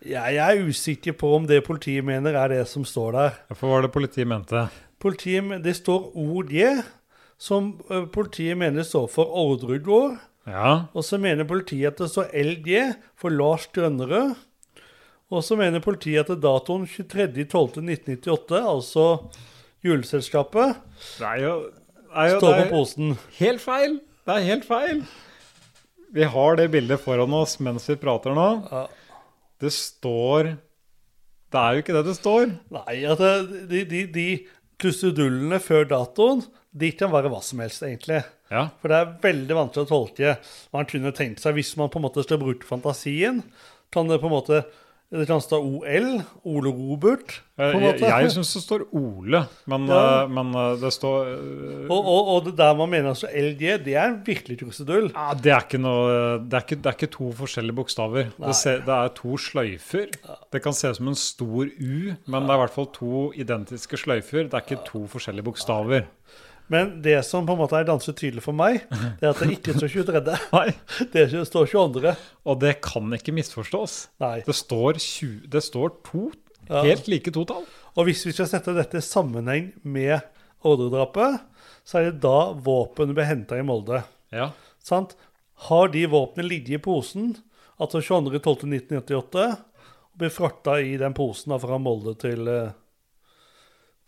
Jeg er usikker på om det politiet mener er det som står der. For hva var det politiet mente? Politiet, det står OJ, som politiet mener står for Orderud gård. Ja, Og så mener politiet at det står LG for Lars Grønnerød. Og så mener politiet at datoen 23.12.1998, altså juleselskapet, det er jo, det er jo står det på posen. helt feil. Det er helt feil. Vi har det bildet foran oss mens vi prater nå. Ja. Det står Det er jo ikke det det står. Nei, at det- de, de, de krusedullene før datoen, de kan være hva som helst, egentlig. Ja. For det er veldig vanskelig å tolke. hva Man kunne tenkt seg, Hvis man på en måte skal bruke fantasien, kan det på en måte det kan stå OL, Ole Robert. en Jeg, jeg syns det står Ole, men, Ja. eh, men eh, det står eh, og, og, og det der man mener altså LG, det er virkelig krusedull. ja, Det er noe Det er ikke, det er ikke to forskjellige bokstaver. Det, ser, det er to sløyfer. Det kan se ut som en stor U, men det er i hvert fall to identiske sløyfer. Det er ikke to forskjellige bokstaver. Men det som på en måte er ganske tydelig for meg, det er at det ikke står 23. Nei. Det står 22. Og det kan ikke misforstås. Nei. Det står, 20, det står to Ja. helt like to tall. Og hvis vi skal sette dette i sammenheng med ordredrapet, så er det da våpenet ble henta i Molde. Ja. Sant? Har de våpnene ligget i posen, altså 22.12.1998, og blir frakta i den posen da fra Molde til, eh,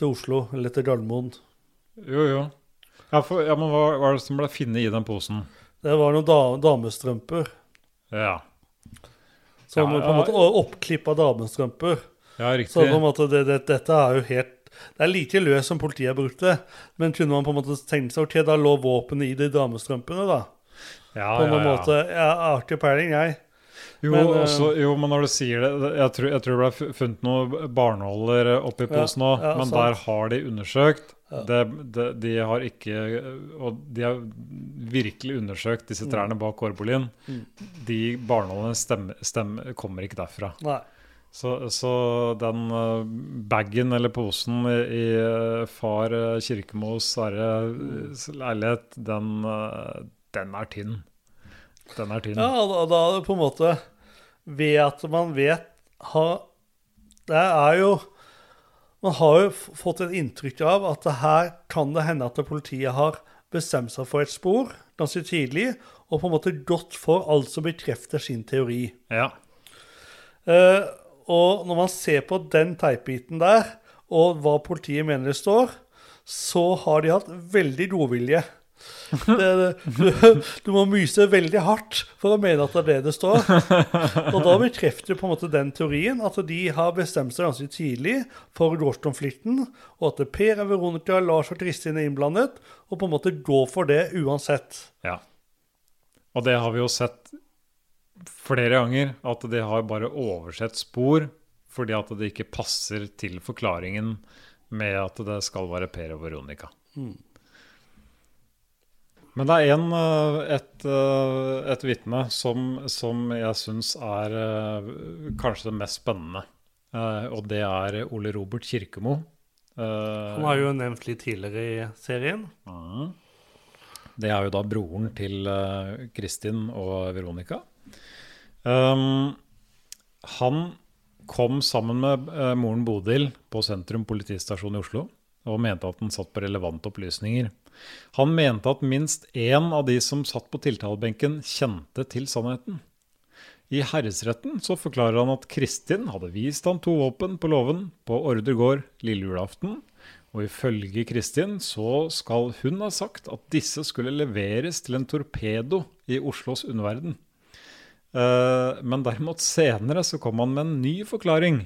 til Oslo, eller til Gardermoen Jo, jo. Ja, for, ja, men hva var det som ble funnet i den posen? Det var noen da, damestrømper. Ja, Som Ja, på en måte oppklipp Oppklippa damestrømper. ja riktig. Så på en måte det, det, dette er jo helt Det er like løst som politiet har brukt det. Men kunne man på en måte tenkt seg ok, da lå våpenet i de damestrømpene, da? Ja, På ja, noen ja. måte. Har ikke peiling, jeg. Jo, Men, eh, også, jo, men når du sier det Jeg tror, jeg tror det ble funnet noen barnåler oppi Ja, posen òg, ja, men sant. der har de undersøkt. Ja. Det, det, de har ikke Og de har virkelig undersøkt disse trærne bak Årbolien. Mm. De stemme, kommer ikke derfra. Så, så den eh, bagen eller posen i, i eh, far eh, Kirkemos Sverre eh, leilighet, den, den er tynn. Den er tynn. Ja, og da er det på en måte Ved at man vet ha, Det er jo Man har jo fått et inntrykk av at det her kan det hende at politiet har bestemt seg for et spor ganske tidlig, og på en måte gått for alt som bekrefter sin teori. Ja. Eh, og når man ser på den teipbiten der, og hva politiet mener det står, så har de hatt veldig godvilje. Det, det, du, du må myse veldig hardt for å mene at det er det det står. Og da bekrefter på en måte den teorien at de har bestemt seg ganske tidlig for gårdskonflikten, og at Per og Veronica, Lars og Kristin er innblandet, og på en måte går for det uansett. Ja. Og det har vi jo sett flere ganger, at de har bare oversett spor fordi at det ikke passer til forklaringen med at det skal være Per og Veronica. Men det er en, eh, et, eh, et vitne som, som jeg syns er eh, kanskje det mest spennende. Og det er Ole Robert Kirkemo. Han har jo nevnt litt tidligere i serien. Det er jo da broren til Kristin og Veronica. Um, han kom sammen med moren Bodil på Sentrum politistasjon i Oslo og mente at den satt på relevante opplysninger. Han mente at minst én av de som satt på tiltalebenken, kjente til sannheten. I herresretten så forklarer han at Kristin hadde vist han to våpen på låven på Ordre gård lille julaften, og ifølge Kristin så skal hun ha sagt at disse skulle leveres til en torpedo i Oslos underverden. Eh, Men derimot senere så kom han med en ny forklaring.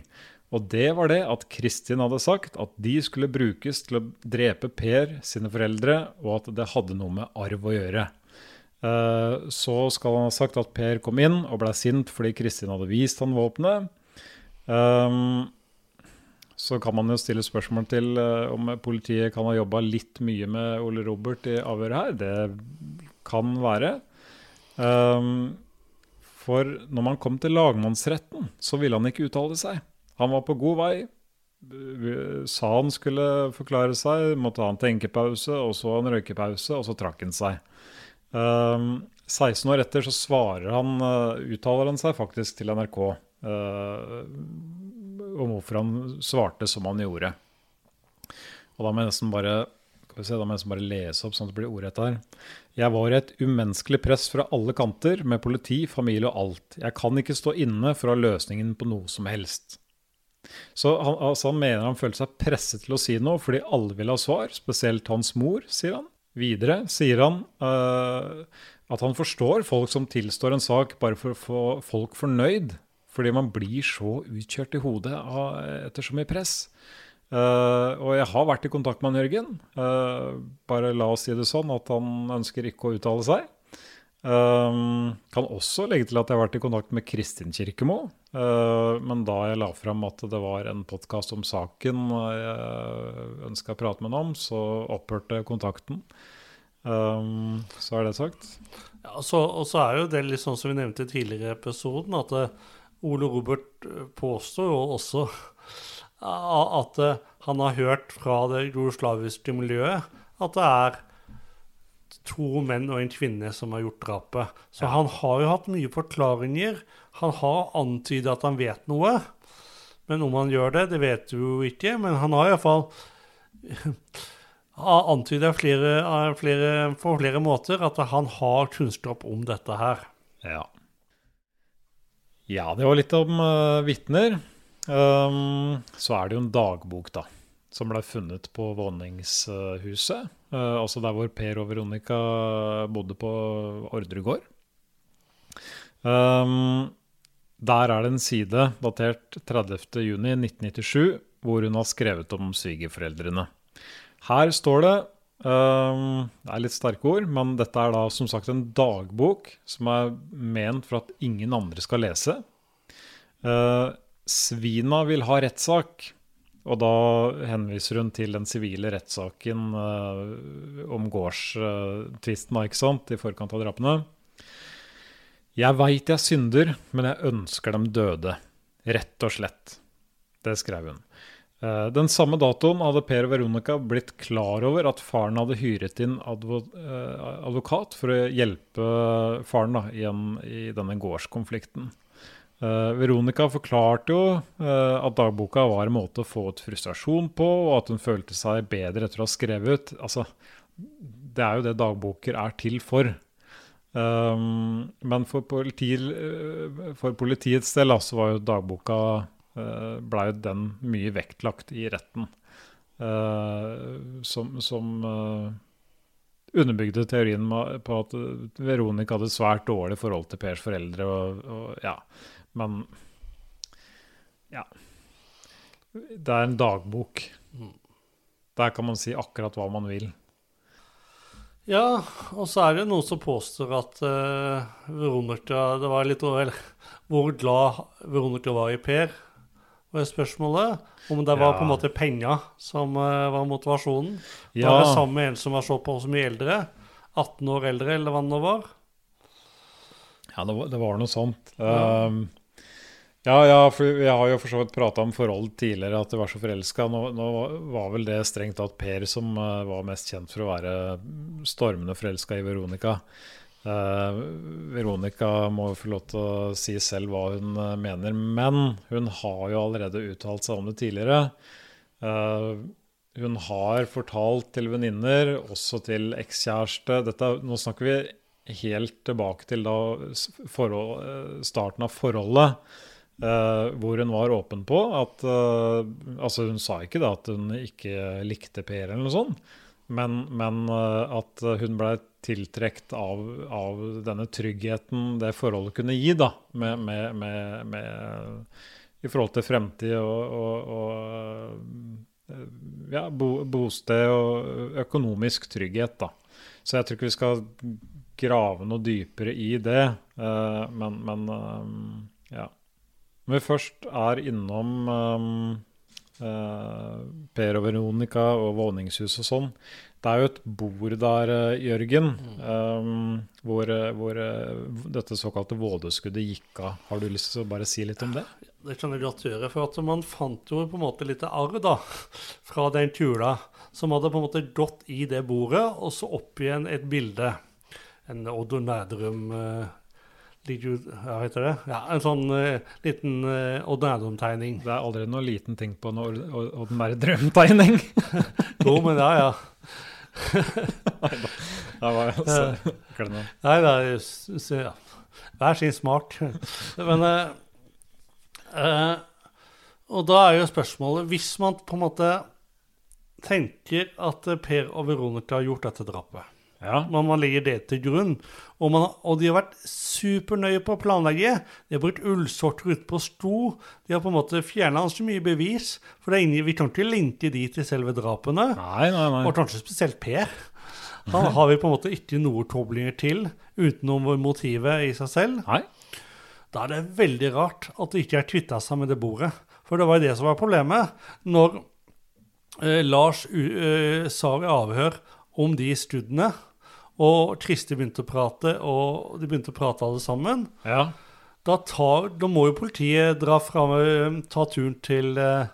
Og det var det at Kristin hadde sagt at de skulle brukes til å drepe Per sine foreldre, og at det hadde noe med arv å gjøre. Eh, Så skal han ha sagt at Per kom inn og ble sint fordi Kristin hadde vist han våpenet. Um, så kan man jo stille spørsmål til eh, om politiet kan ha jobba litt mye med Ole Robert i avhøret her. Det kan være. For når man kom til lagmannsretten, så ville han ikke uttale seg. Han var på god vei. Sa han skulle forklare seg, måtte ha en tenkepause, og så en røykepause, og så trakk han seg. Um, 16 år etter så svarer han, eh, uttaler han seg faktisk til NRK uh, om hvorfor han svarte som han gjorde. Og da må jeg nesten bare skal vi se, da må jeg nesten bare lese opp sånn at det blir ordrett her. Jeg var i et umenneskelig press fra alle kanter, med politi, familie og alt. Jeg kan ikke stå inne for å ha løsningen på noe som helst. Så han, altså han mener han følte seg presset til å si noe fordi alle vil ha svar, spesielt hans mor, sier han. Videre sier han uh, at han forstår folk som tilstår en sak bare for å få folk fornøyd, fordi man blir så utkjørt i hodet av, etter så mye press. Uh, og jeg har vært i kontakt med han Jørgen. Uh, bare la oss si det sånn at han ønsker ikke å uttale seg. Um, kan også legge til at jeg har vært i kontakt med Kristin Kirkemo. Uh, men da jeg la fram at det var en podkast om saken jeg ønska å prate med henne om, så opphørte kontakten. Um, så er det sagt. Ja, og så- og så er jo det litt sånn som vi nevnte tidligere i episoden, at uh, Ole Robert eh, påstår jo også at uh, han har hørt fra det jugoslaviske miljøet at det er to menn og en kvinne som har gjort drapet. Så Ja. han har jo hatt mye forklaringer. Han har antydet at han vet noe. Men om han gjør det, det vet du jo ikke. Men han har iallfall antydet flere, flere, på flere måter at han har kunnskap om dette her. Ja. Ja, det var litt om uh, vitner. Um, så er det jo en dagbok, da, som ble funnet på våningshuset. Uh, altså der hvor Per og Veronica bodde på Ordre gård. Um, der er det en side datert 30.6.1997 hvor hun har skrevet om svigerforeldrene. Her står det um, Det er litt sterke ord, men dette er da som sagt en dagbok som er ment for at ingen andre skal lese. Uh, svina vil ha rettssak, og da henviser hun til den sivile rettssaken uh, om gårdstvisten, uh, i forkant av drapene. Jeg veit jeg synder, men jeg ønsker dem døde. Rett og slett. Det skrev hun. Eh, Den samme datoen hadde Per og Veronica blitt klar over at faren hadde hyret inn advo eh, advokat for å hjelpe faren da, i, i denne gårdskonflikten. Eh, Veronica forklarte jo uh, at dagboka var en måte å få ut frustrasjon på, og at hun følte seg bedre etter å ha skrevet. Altså, det er jo det dagboker er til for. Um, men for, politi, uh, for politiets del altså, så var jo dagboka uh, ble jo den mye vektlagt i retten. Uh, som som uh, underbygde teorien på at Veronica hadde svært dårlig forhold til Pers foreldre. Og, og, ja. Men ja. Det er en dagbok. Der kan man si akkurat hva man vil. Ja, og så er det noen som påstår at uh, Veronica Det var litt over hvor glad Veronica var i Per, var spørsmålet. Om det var Ja. på en måte penger som uh, var motivasjonen. Ja. Var det sammen med en som var så på så mye eldre? 18 år eldre, eller hva det nå var? Ja, det var, det var noe sånt. Ja. Um, ja, ja, for jeg har jo for så vidt prata om forhold tidligere, at de var så forelska. Nå, nå var vel det strengt tatt Per som uh, var mest kjent for å være stormende forelska i Veronica. Uh, Veronica må jo få lov til å si selv hva hun uh, mener, men hun har jo allerede uttalt seg om det tidligere. Hun har fortalt til venninner, også til ekskjæreste Nå snakker vi helt tilbake til da forhold, starten av forholdet, eh, hvor hun var åpen på at uh, Altså, hun sa ikke da at hun ikke likte Per eller noe sånt, men, men uh, at hun blei tiltrukket av, av denne tryggheten det forholdet kunne gi, da, med, med, med, med i forhold til fremtid og, og, og ja, bo, bosted og økonomisk trygghet, da. Så jeg tror ikke vi skal grave noe dypere i det, men, men. Når vi først er innom um, uh, Per og Veronica og våningshus og sånn, det er jo et bord der, eh, Jørgen, um, hvor, eh, hvor dette såkalte vådeskuddet gikk av. Har du lyst til å bare si litt om det? Det kan jeg godt gjøre. For at man fant jo på en måte litt arr da, fra den kula som hadde på en måte gått i det bordet, og så opp igjen et bilde. En Odd Nærdrum ligger jo- Hva heter det? Ja, En sånn uh, liten uh, Odd Nærdrum-tegning. Det er aldri noen liten ting på en ordinær drømtegning. Jo, men ja, ja. Det var altså. Nei, da, ja. Hver sin smart. Men uh, uh, Og da er jo spørsmålet Hvis man på en måte tenker at Per og Veronica har gjort dette drapet Ja. når man legger det til grunn. Og, man, og de har vært supernøye på å planlegge. De har brukt ullsorter ute på sto. De har på en måte fjerna så mye bevis. For det ingen, vi kan ikke linke de til selve drapene. Nei, nei, nei. Og kanskje spesielt Per. Han har vi på en måte ikke noe koblinger til utenom motivet i seg selv. Nei. Da er det veldig rart at de ikke har kvitta seg med det bordet. For det var jo det som var problemet. Når eh, Lars u, eh, sa i avhør om de skuddene, og Kristi begynte å prate, og de begynte å prate alle sammen, Ja. da, tar, da må jo politiet dra fram, eh, ta turen til eh,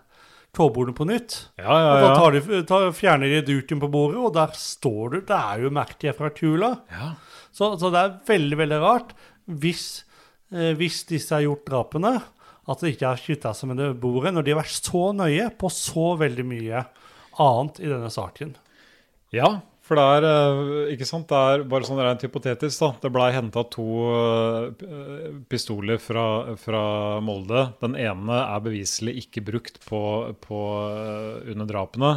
på nytt. Ja, ja, Og da ja. tar de, tar, fjerner de duken på bordet, og der står du. Det er jo merket fra kula. ja. Så, så det er veldig, veldig rart hvis, eh, hvis disse har gjort drapene, at de ikke har kvitta seg med det bordet når de har vært så nøye på så veldig mye annet i denne saken. Ja, for det er eh, ikke sant, det er bare sånn rent hypotetisk. da. Det blei henta to eh, pistoler fra, fra Molde. Den ene er beviselig ikke brukt på, på, eh, under drapene.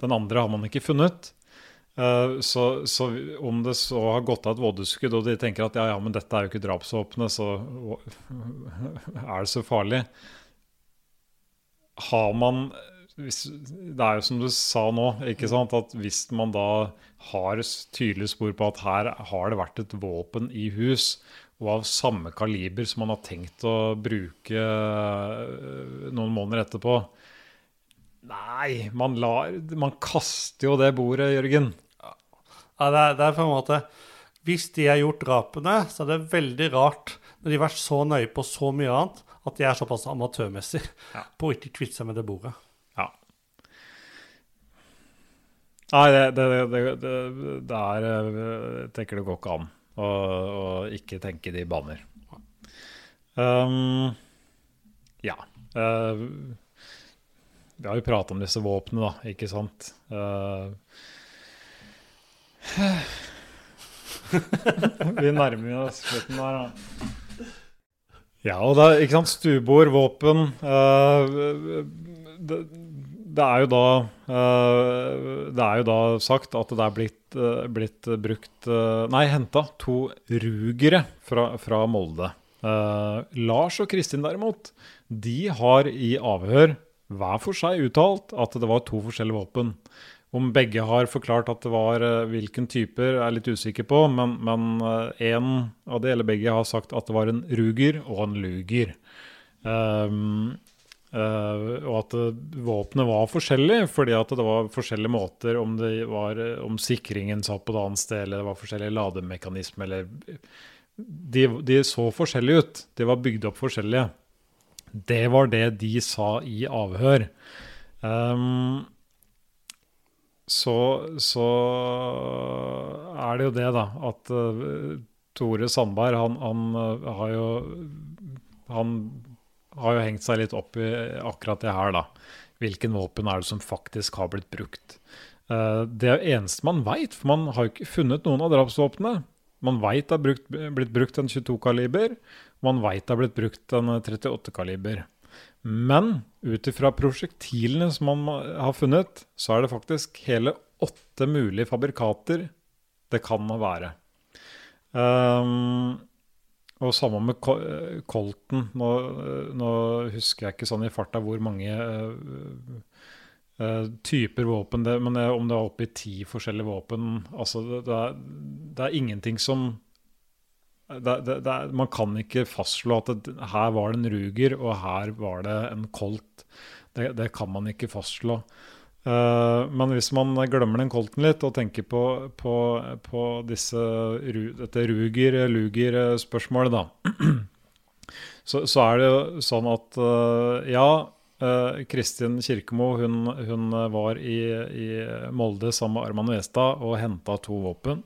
Den andre har man ikke funnet. Så, så om det så har gått av et vådeskudd, og de tenker at ja, ja, men dette er jo ikke drapsvåpenet, så er det så farlig. Har man hvis, Det er jo som du sa nå, ikke sant, at hvis man da har tydelige spor på at her har det vært et våpen i hus, og av samme kaliber som man har tenkt å bruke øh, noen måneder etterpå Nei, man, lar, man kaster jo det bordet, Jørgen. Ja, det, er, det er på en måte Hvis de har gjort drapene, så er det veldig rart når de har vært så nøye på så mye annet, at de er såpass amatørmessige Ja. på å ikke kvitte seg med det bordet. Ja. Nei, det, det, det, det, er Jeg tenker det går ikke an å, ikke tenke de baner. Um, ja. Uh, vi har jo prata om disse våpnene, da, ikke sant? Uh, vi nærmer oss slutten der, da. Ja, og er ikke sant, stuebord, våpen uh, det, det er jo da øh, Det er jo da sagt at det er blitt, øh, blitt brukt øh, Nei, henta to rugere fra, fra Molde. Eh, Lars og Kristin derimot, de har i avhør hver for seg uttalt at det var to forskjellige våpen. Om begge har forklart at det var eh, hvilken typer, er jeg litt usikker på, men, men eh, en av de eller begge har sagt at det var en Ruger og en Luger. Um, eh, og at uh, våpenet var forskjellig, fordi at det var forskjellige måter om, det var, eh, om sikringen satt på et annet sted, eller det var forskjellige lademekanismer, eller de, de så forskjellige ut. De var bygd opp forskjellige. Det var det de sa i avhør. Um, så, så er det jo det, da, at uh, Tore Sandberg, han, han uh, har jo Han har jo hengt seg litt opp i akkurat det her, da. Hvilken våpen er det som faktisk har blitt brukt? Det er det eneste man veit, for man har jo ikke funnet noen av drapsvåpnene. Man veit det har blitt brukt en 22-kaliber, man veit det har blitt brukt en 38-kaliber. Men ut ifra prosjektilene som man har funnet, så er det faktisk hele åtte mulige fabrikater det kan være. Um, og samme med eh, Colton. Nå, eh, nå husker jeg ikke sånn i farta hvor mange uh, typer våpen det, men det, om det var oppi ti forskjellige våpen altså det, det, er, det er ingenting som er, Man kan ikke fastslå at her var det en Ruger, og her var det en Colt. Det kan man ikke fastslå. Eh, men hvis man glemmer den Colten litt og tenker på, på, på disse, dette Ruger-Luger-spørsmålet, da, så, så er det jo sånn at eh, ja, eh, Kristin Kirkemo hun, hun var i, i Molde sammen med Arman Westad og henta to våpen.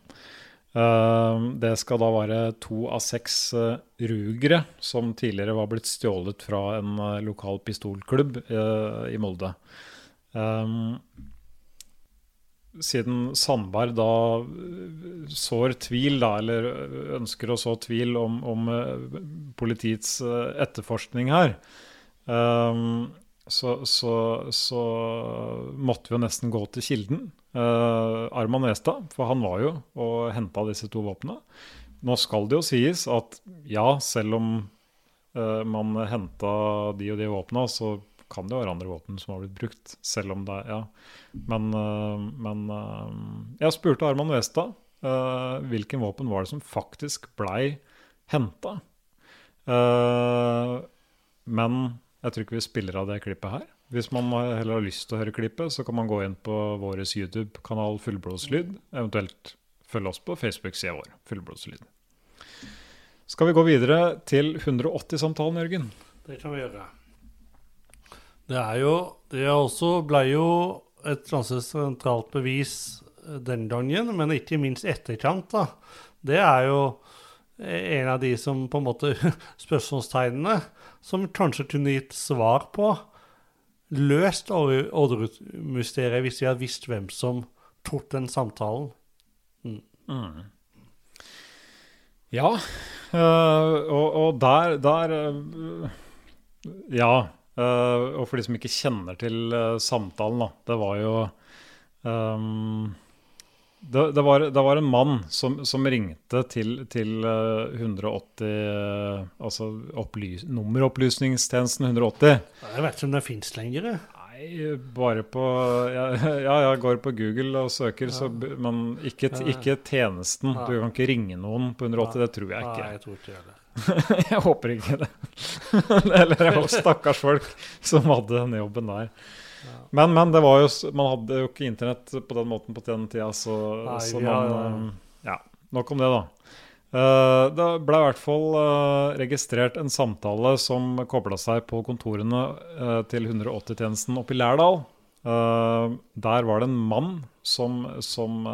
Eh, det skal da være to av seks eh, rugere som tidligere var blitt stjålet fra en eh, lokal pistolklubb eh, i Molde. Um, siden Sandberg da sår tvil, da, eller ønsker å så tvil om, om øh, politiets øh, etterforskning her, um, så, så, så måtte vi jo nesten gå til kilden. Uh, Arman Westad, for han var jo og henta disse to våpnene. Nå skal det jo sies at ja, selv om uh, man henta de og de våpna, så kan det være andre våpen som har blitt brukt, selv om det ja. Men, øh, men øh, jeg spurte Arman Westad øh, hvilken våpen var det som faktisk blei henta. men jeg tror ikke vi spiller av det klippet her. Hvis man heller har lyst til å høre klippet, så kan man gå inn på vår YouTube-kanal Fullblodslyd, eventuelt følge oss på Facebook-sida vår, Fullblodslyd. Skal vi gå videre til 180-samtalen, Jørgen? Det kan vi gjøre. Det er jo Det også ble jo et ganske sentralt bevis eh, den gangen, men ikke minst etterkant, da. Det er jo en av de som på en måte Spørsmålstegnene som kanskje kunne gitt svar på. Løst Orderud-mysteriet hvis vi hadde visst hvem som tok den samtalen. Mm. Mm. Ja, øh, og, og, der, der øh, Ja. Øh, og for de som ikke kjenner til samtalen, da. Det var jo um, det, det, var, det, var, en mann som, som ringte til, til 180 Altså opplys, nummeropplysningstjenesten 180. Jeg vet ikke om det fins lenger. Nei, bare på Ja, ja jeg går på Google og søker, ja. så, men ikke, ikke tjenesten. Ja. Du kan ikke ringe noen på 180, det tror jeg ikke. Nei, jeg tror ikke det. jeg håper ikke det. Eller det var stakkars folk som hadde den jobben der. Men, men, det var jo, man hadde jo ikke internett på den måten på den tida, så, Nei, så man Ja, nok om det, da. Uh, det ble i hvert fall uh, registrert en samtale som kobla seg på kontorene uh, til 180-tjenesten oppe i Lærdal. der var det en mann som, som,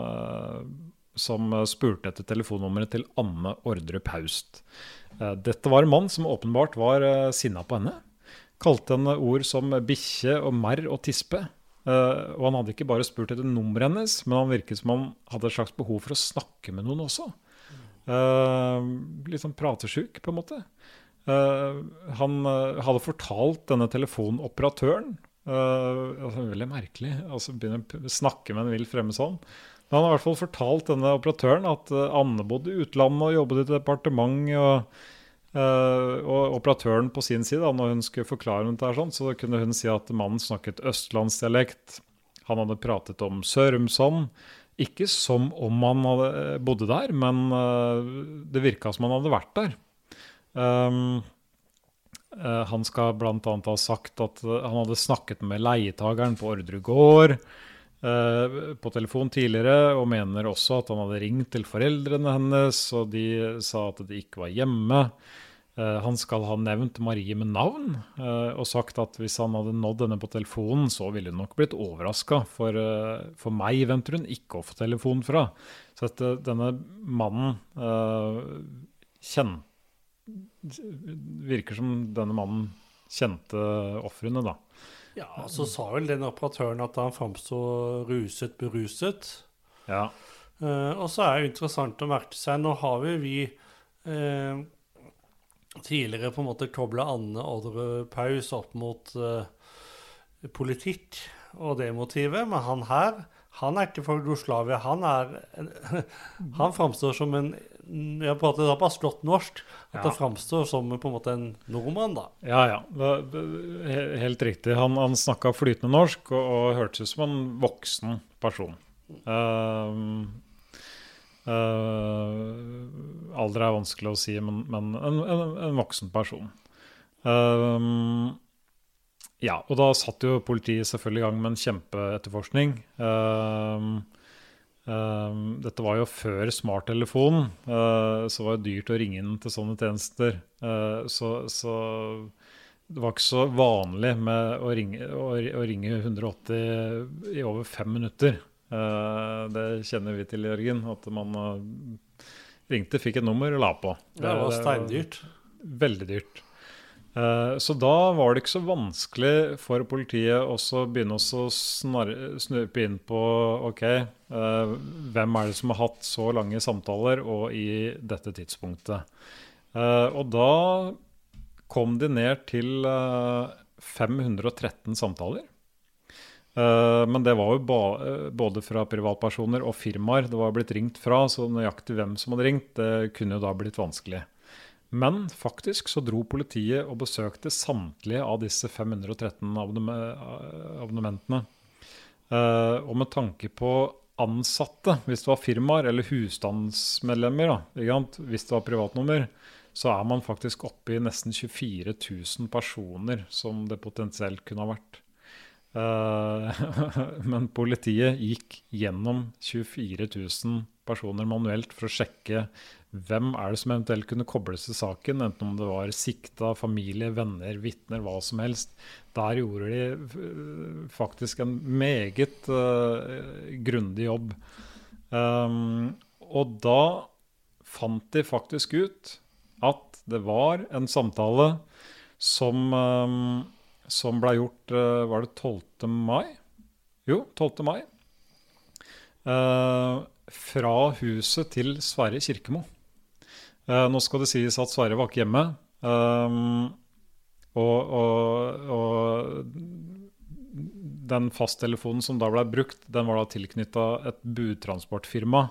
som spurte etter telefonnummeret til Anne Ordrup Haust. Dette var en mann som åpenbart var sinna på henne. Kalte henne ord som bikkje og merr og tispe. og han hadde ikke bare spurt etter nummeret hennes, men han virket som han hadde et slags behov for å snakke med noen også. Litt sånn pratesjuk, på en måte. Han hadde fortalt denne telefonoperatøren altså, Veldig merkelig. altså Begynner å snakke med en vill fremmed sånn. Men han har i hvert fall fortalt denne operatøren at Anne bodde i utlandet og jobbet i departement. og og operatøren på sin side, da, når hun skulle forklare dette, sånn, så kunne hun si at mannen snakket østlandsdialekt. Han hadde pratet om Sørumsand. Ikke som om han hadde, eh, bodde der, men uh, det virka som han hadde vært der. Um, uh, han skal bl.a. ha sagt at han hadde snakket med leietageren på Ordre gård uh, på telefon tidligere, og mener også at han hadde ringt til foreldrene hennes, og de sa at de ikke var hjemme. Eh, han skal ha nevnt Marie med navn uh, og sagt at hvis han hadde nådd henne på telefonen, så ville hun nok blitt overraska. For, for, meg venter hun ikke å få telefon fra. Så at denne mannen kjent, Virker som denne mannen kjente ofrene, da. Ja, så sa vel den operatøren at han framsto ruset, beruset. Ja. og så er det interessant å merke seg Nå har vi, vi tidligere på en måte kobla Anne Odderud Paus opp mot uh, politikk og det motivet, men han her han er ikke fra Jugoslavia. Han er Han framstår som en Jeg prater da bare slått norsk at ja. det framstår som på en måte en nordmann, da. Ja, ja. helt riktig. Han, han snakka flytende norsk og, og hørtes ut som en voksen person. Uh, Uh, alder er vanskelig å si, men, men en, en, en, voksen person. Uh, ja, og da satt jo politiet selvfølgelig i gang med en kjempeetterforskning. Uh, dette var jo før smarttelefon, så var det dyrt å ringe inn til sånne tjenester. Så, så, det var ikke så vanlig med å ringe, å, å ringe 180 i over fem minutter. Eh, det kjenner vi til, Jørgen. At man eh, ringte, fikk et nummer og la på. Det, det var steindyrt. Veldig dyrt. Eh, så da var det ikke så vanskelig for politiet også begynne å snupe inn på OK, hvem er det som har hatt så lange samtaler, og i dette tidspunktet. Og da kom de ned til 513 samtaler. Eh, men det var jo eh, både fra privatpersoner og firmaer det var blitt ringt fra, så nøyaktig hvem som hadde ringt, det kunne jo da blitt vanskelig. Men faktisk så dro politiet og besøkte samtlige av disse 513 abonnementene. Eh, og med tanke på ansatte, hvis det var firmaer eller husstandsmedlemmer, da, hvis det var privatnummer, så er man faktisk oppe i nesten 24 000 personer som det potensielt kunne ha vært. Uh, men politiet gikk gjennom 24 000 personer manuelt for å sjekke hvem er det som eventuelt kunne kobles til saken, enten om det var sikta, familie, venner, vitner, hva som helst. Der gjorde de eh, faktisk en meget uh, grundig jobb. Um, og da fant de faktisk ut at det var en samtale som, um, som ble gjort uh, Var det 12. mai? Jo, 12. mai. Uh, fra huset til Sverre Kirkemo. Uh, nå skal det sies at Sverre var ikke hjemme. Um, og, og, og, den fasttelefonen som da ble brukt, den var da tilknytta et budtransportfirma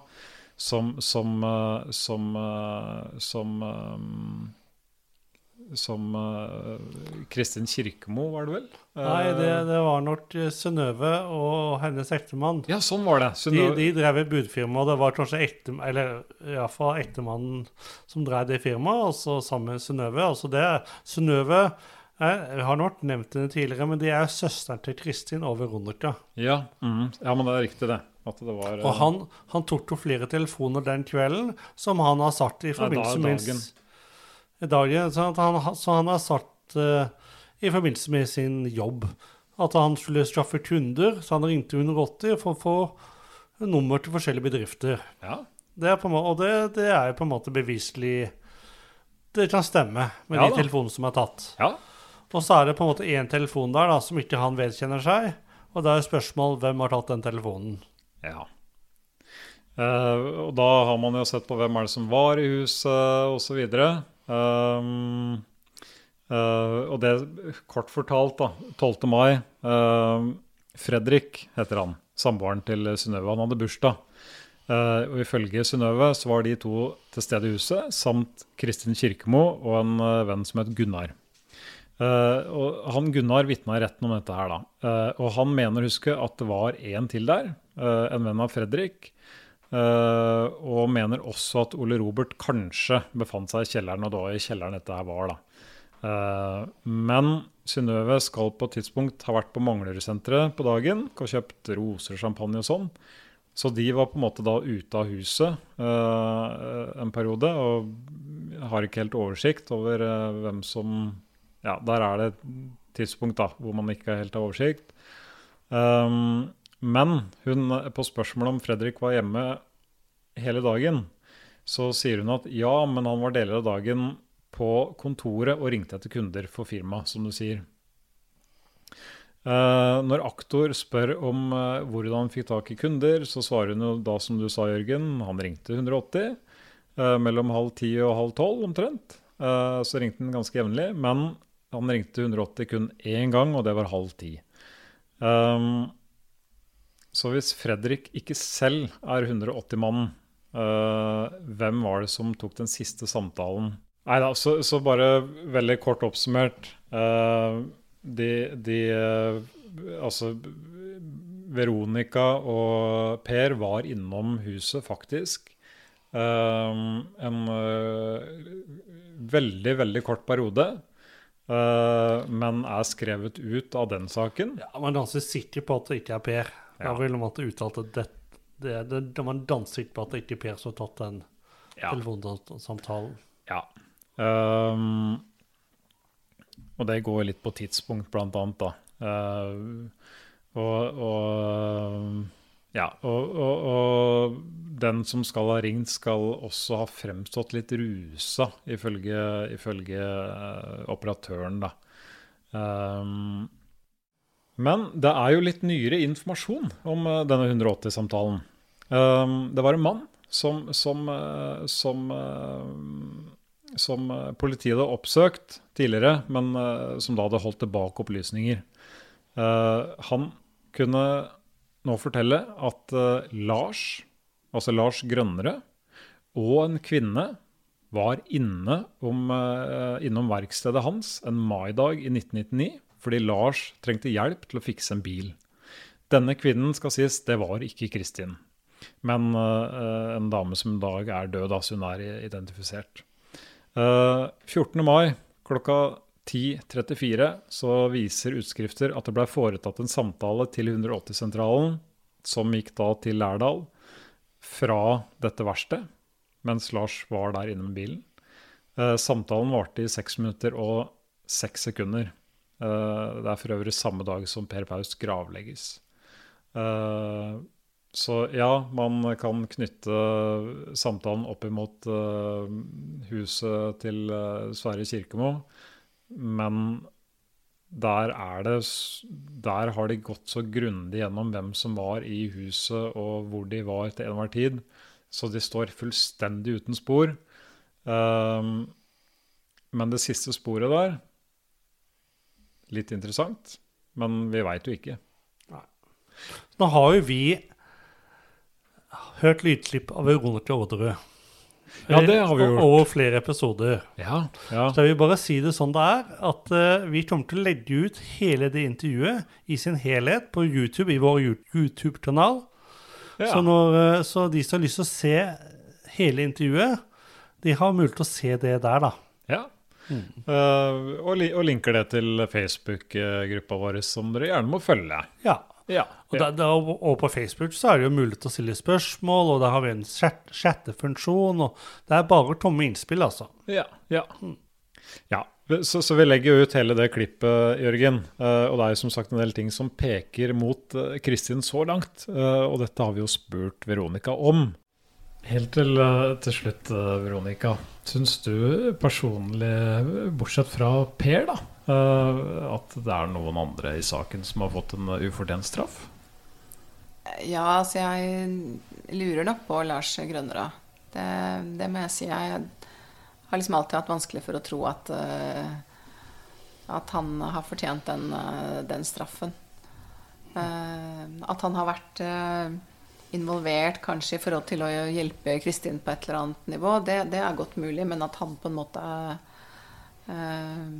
som Som, som, som, som Kristin Kirkemo, var det vel? Nei, det, det var nok Synnøve og hennes ektemann. Ja, sånn var det. De, de, drev et budfirma, og det var kanskje ekte, eller iallfall ektemannen som drev det firmaet, og så sammen med Synnøve. Altså det Synnøve jeg har nok nevnt henne tidligere, men de er søsteren til Kristin og Veronica. Ja, mm, ja, men det er riktig, det. det var, og han, han, tok jo flere telefoner den kvelden som han har satt i forbindelse med dagen. så, han, så han har satt uh, i forbindelse med sin jobb at han skulle skaffe kunder, så han ringte 180 for å få nummer til forskjellige bedrifter. Ja. Det på, og det, det, er på en måte beviselig Det kan stemme med ja, de telefonene som er tatt. Ja. Og så er det på en måte én telefon der da, som ikke han vedkjenner seg. Og da er spørsmål hvem har tatt den telefonen. Ja. Uh, og da har man jo sett på hvem er det som var i huset, osv. Um, uh, og det, kort fortalt, da, 12. mai uh, Fredrik heter han, samboeren til Synnøve. Han hadde bursdag. Uh, og ifølge Synnøve så var de to til stede i huset, samt Kristin Kirkemo og en uh, venn som het Gunnar. Uh, og han Gunnar vitna i retten om dette her, da. Uh, og han mener huske at det var en til der, uh, en venn av Fredrik. Og mener også at Ole Robert kanskje befant seg i kjelleren, og var i kjelleren dette her var, da. men Synnøve skal på et tidspunkt ha vært på Manglerudsenteret på dagen og kjøpt roser, champagne og sånn. Så de var på en måte da ute av huset en periode og har ikke helt oversikt over hvem som ja, der er det et tidspunkt da, hvor man ikke helt har oversikt. Um, men hun, på spørsmålet om Fredrik var hjemme hele dagen, så sier hun at ja, men han var deler av dagen på kontoret og ringte etter kunder for firmaet, som du sier. Uh, når aktor spør om uh, hvordan han fikk tak i kunder, så svarer hun jo da som du sa, Jørgen, han ringte 180 uh, mellom halv ti og halv tolv omtrent. Uh, så ringte han ganske jevnlig. Men han ringte 180 kun én gang, og det var halv ti. Um, så hvis Fredrik ikke selv er 180-mannen, uh, hvem var det som tok den siste samtalen? Nei da, så, så, bare veldig kort oppsummert. Uh, de, de uh, Altså Veronica og Per var innom huset, faktisk. En veldig, veldig kort periode. Uh, men er skrevet ut av den saken. Ja, Man er ganske sikker på at det ikke er Per. Ja. Jeg vil måtte at det, det, det, det Man er ganske sikker på at det ikke er Per som har tatt den ja. telefonsamtalen. Ja. Um, og det går litt på tidspunkt, blant annet, da. Uh, og, og ja, og, og, og, den som skal ha ringt, skal også ha fremstått litt rusa, ifølge, ifølge uh, operatøren, da. Um, men det er jo litt nyere informasjon om uh, denne 180-samtalen. Um, det var en mann som, som, uh, som, som politiet hadde oppsøkt tidligere, men som da hadde holdt tilbake opplysninger. han kunne nå fortelle at Lars, altså Lars Grønnere, og en kvinne var inne om, innom verkstedet hans en maidag i 1999 fordi Lars trengte hjelp til å fikse en bil. Denne kvinnen skal sies, det var ikke Kristin, men uh, en dame som i dag er død, altså hun er identifisert. 14. mai klokka 10.34 så viser utskrifter at det ble foretatt en samtale til 180-sentralen, som gikk da til Lærdal. fra dette verkstedet mens Lars var der inne med bilen. Uh, samtalen varte i 6 minutter og 6 sekunder. Eh, det er for øvrig samme dag som Per Paus gravlegges. Eh, så ja, man kan knytte samtalen opp imot uh, huset til Sverre Kirkemo, men der, er det, der har de gått så grundig gjennom hvem som var i huset, og hvor de var til enhver tid, så de står fullstendig uten spor. Men det siste sporet der Litt interessant, men vi veit jo ikke. Nå har jo vi hørt lydklipp av Veronica Orderud. Ja, det har vi gjort. Over flere episoder. Ja, ja. Så jeg vil bare si det sånn det er, at uh, vi kommer til å legge ut hele det intervjuet i sin helhet på YouTube, i vår YouTube-kanal. ja. Så, når, uh, så de som har lyst til å se hele intervjuet, de har mulighet til å se det der, da. Ja. Uh, og, li og linker det til Facebook-gruppa vår, som dere gjerne må følge. Ja. Ja. Og, da, da, og på Facebook så er det jo mulig til å stille spørsmål, og der har vi en chattefunksjon, og det er bare tomme innspill, altså. Ja. ja. ja. Så, så, vi legger jo ut hele det klippet, Jørgen. Uh, og det er jo som sagt en del ting som peker mot uh, Kristin så langt. Uh, og dette har vi jo spurt Veronica om. Helt til, til slutt, Veronica. Syns du personlig, bortsett fra Per, da, at det er noen andre i saken som har fått en ufortjent straff? Ja, altså jeg lurer nok på Lars Grønnerad. Det, det, må jeg si. Jeg har liksom alltid hatt vanskelig for å tro at, at han har fortjent den, den straffen. At han har vært involvert kanskje i forhold til å hjelpe Kristin på et eller annet nivå, det, det er godt mulig. Men at han på en måte uh,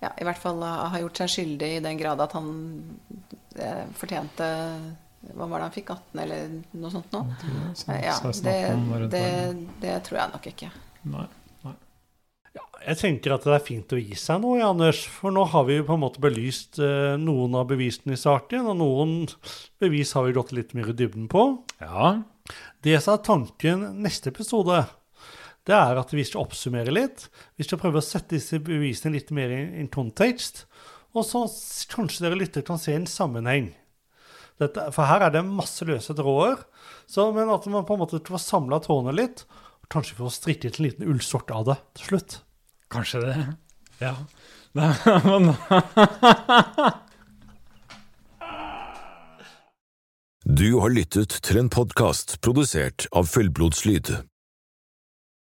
ja, i hvert fall har gjort seg skyldig i den grad at han uh, fortjente Hva var det han fikk? 18, eller noe sånt noe? Ja, det, det, det, tror jeg nok ikke. Nei. Ja, jeg tenker at det er fint å gi seg nå, Anders. For nå har vi på en måte belyst eh, noen av bevisene i saken, og noen bevis har vi gått litt mer i dybden på. Ja. Det som er tanken neste episode, det er at vi skal oppsummere litt. Vi skal prøve å sette disse bevisene litt mer i kontekst. Og så kanskje dere lytter kan se en sammenheng. Dette, for her er det masse løse tråder. Men at man på en måte får samla trådene litt. Og kanskje får strikket en liten ullsort av det til slutt. Kanskje det. Ja. Nei, men Du har lyttet til en podkast produsert av Fullblodslyd.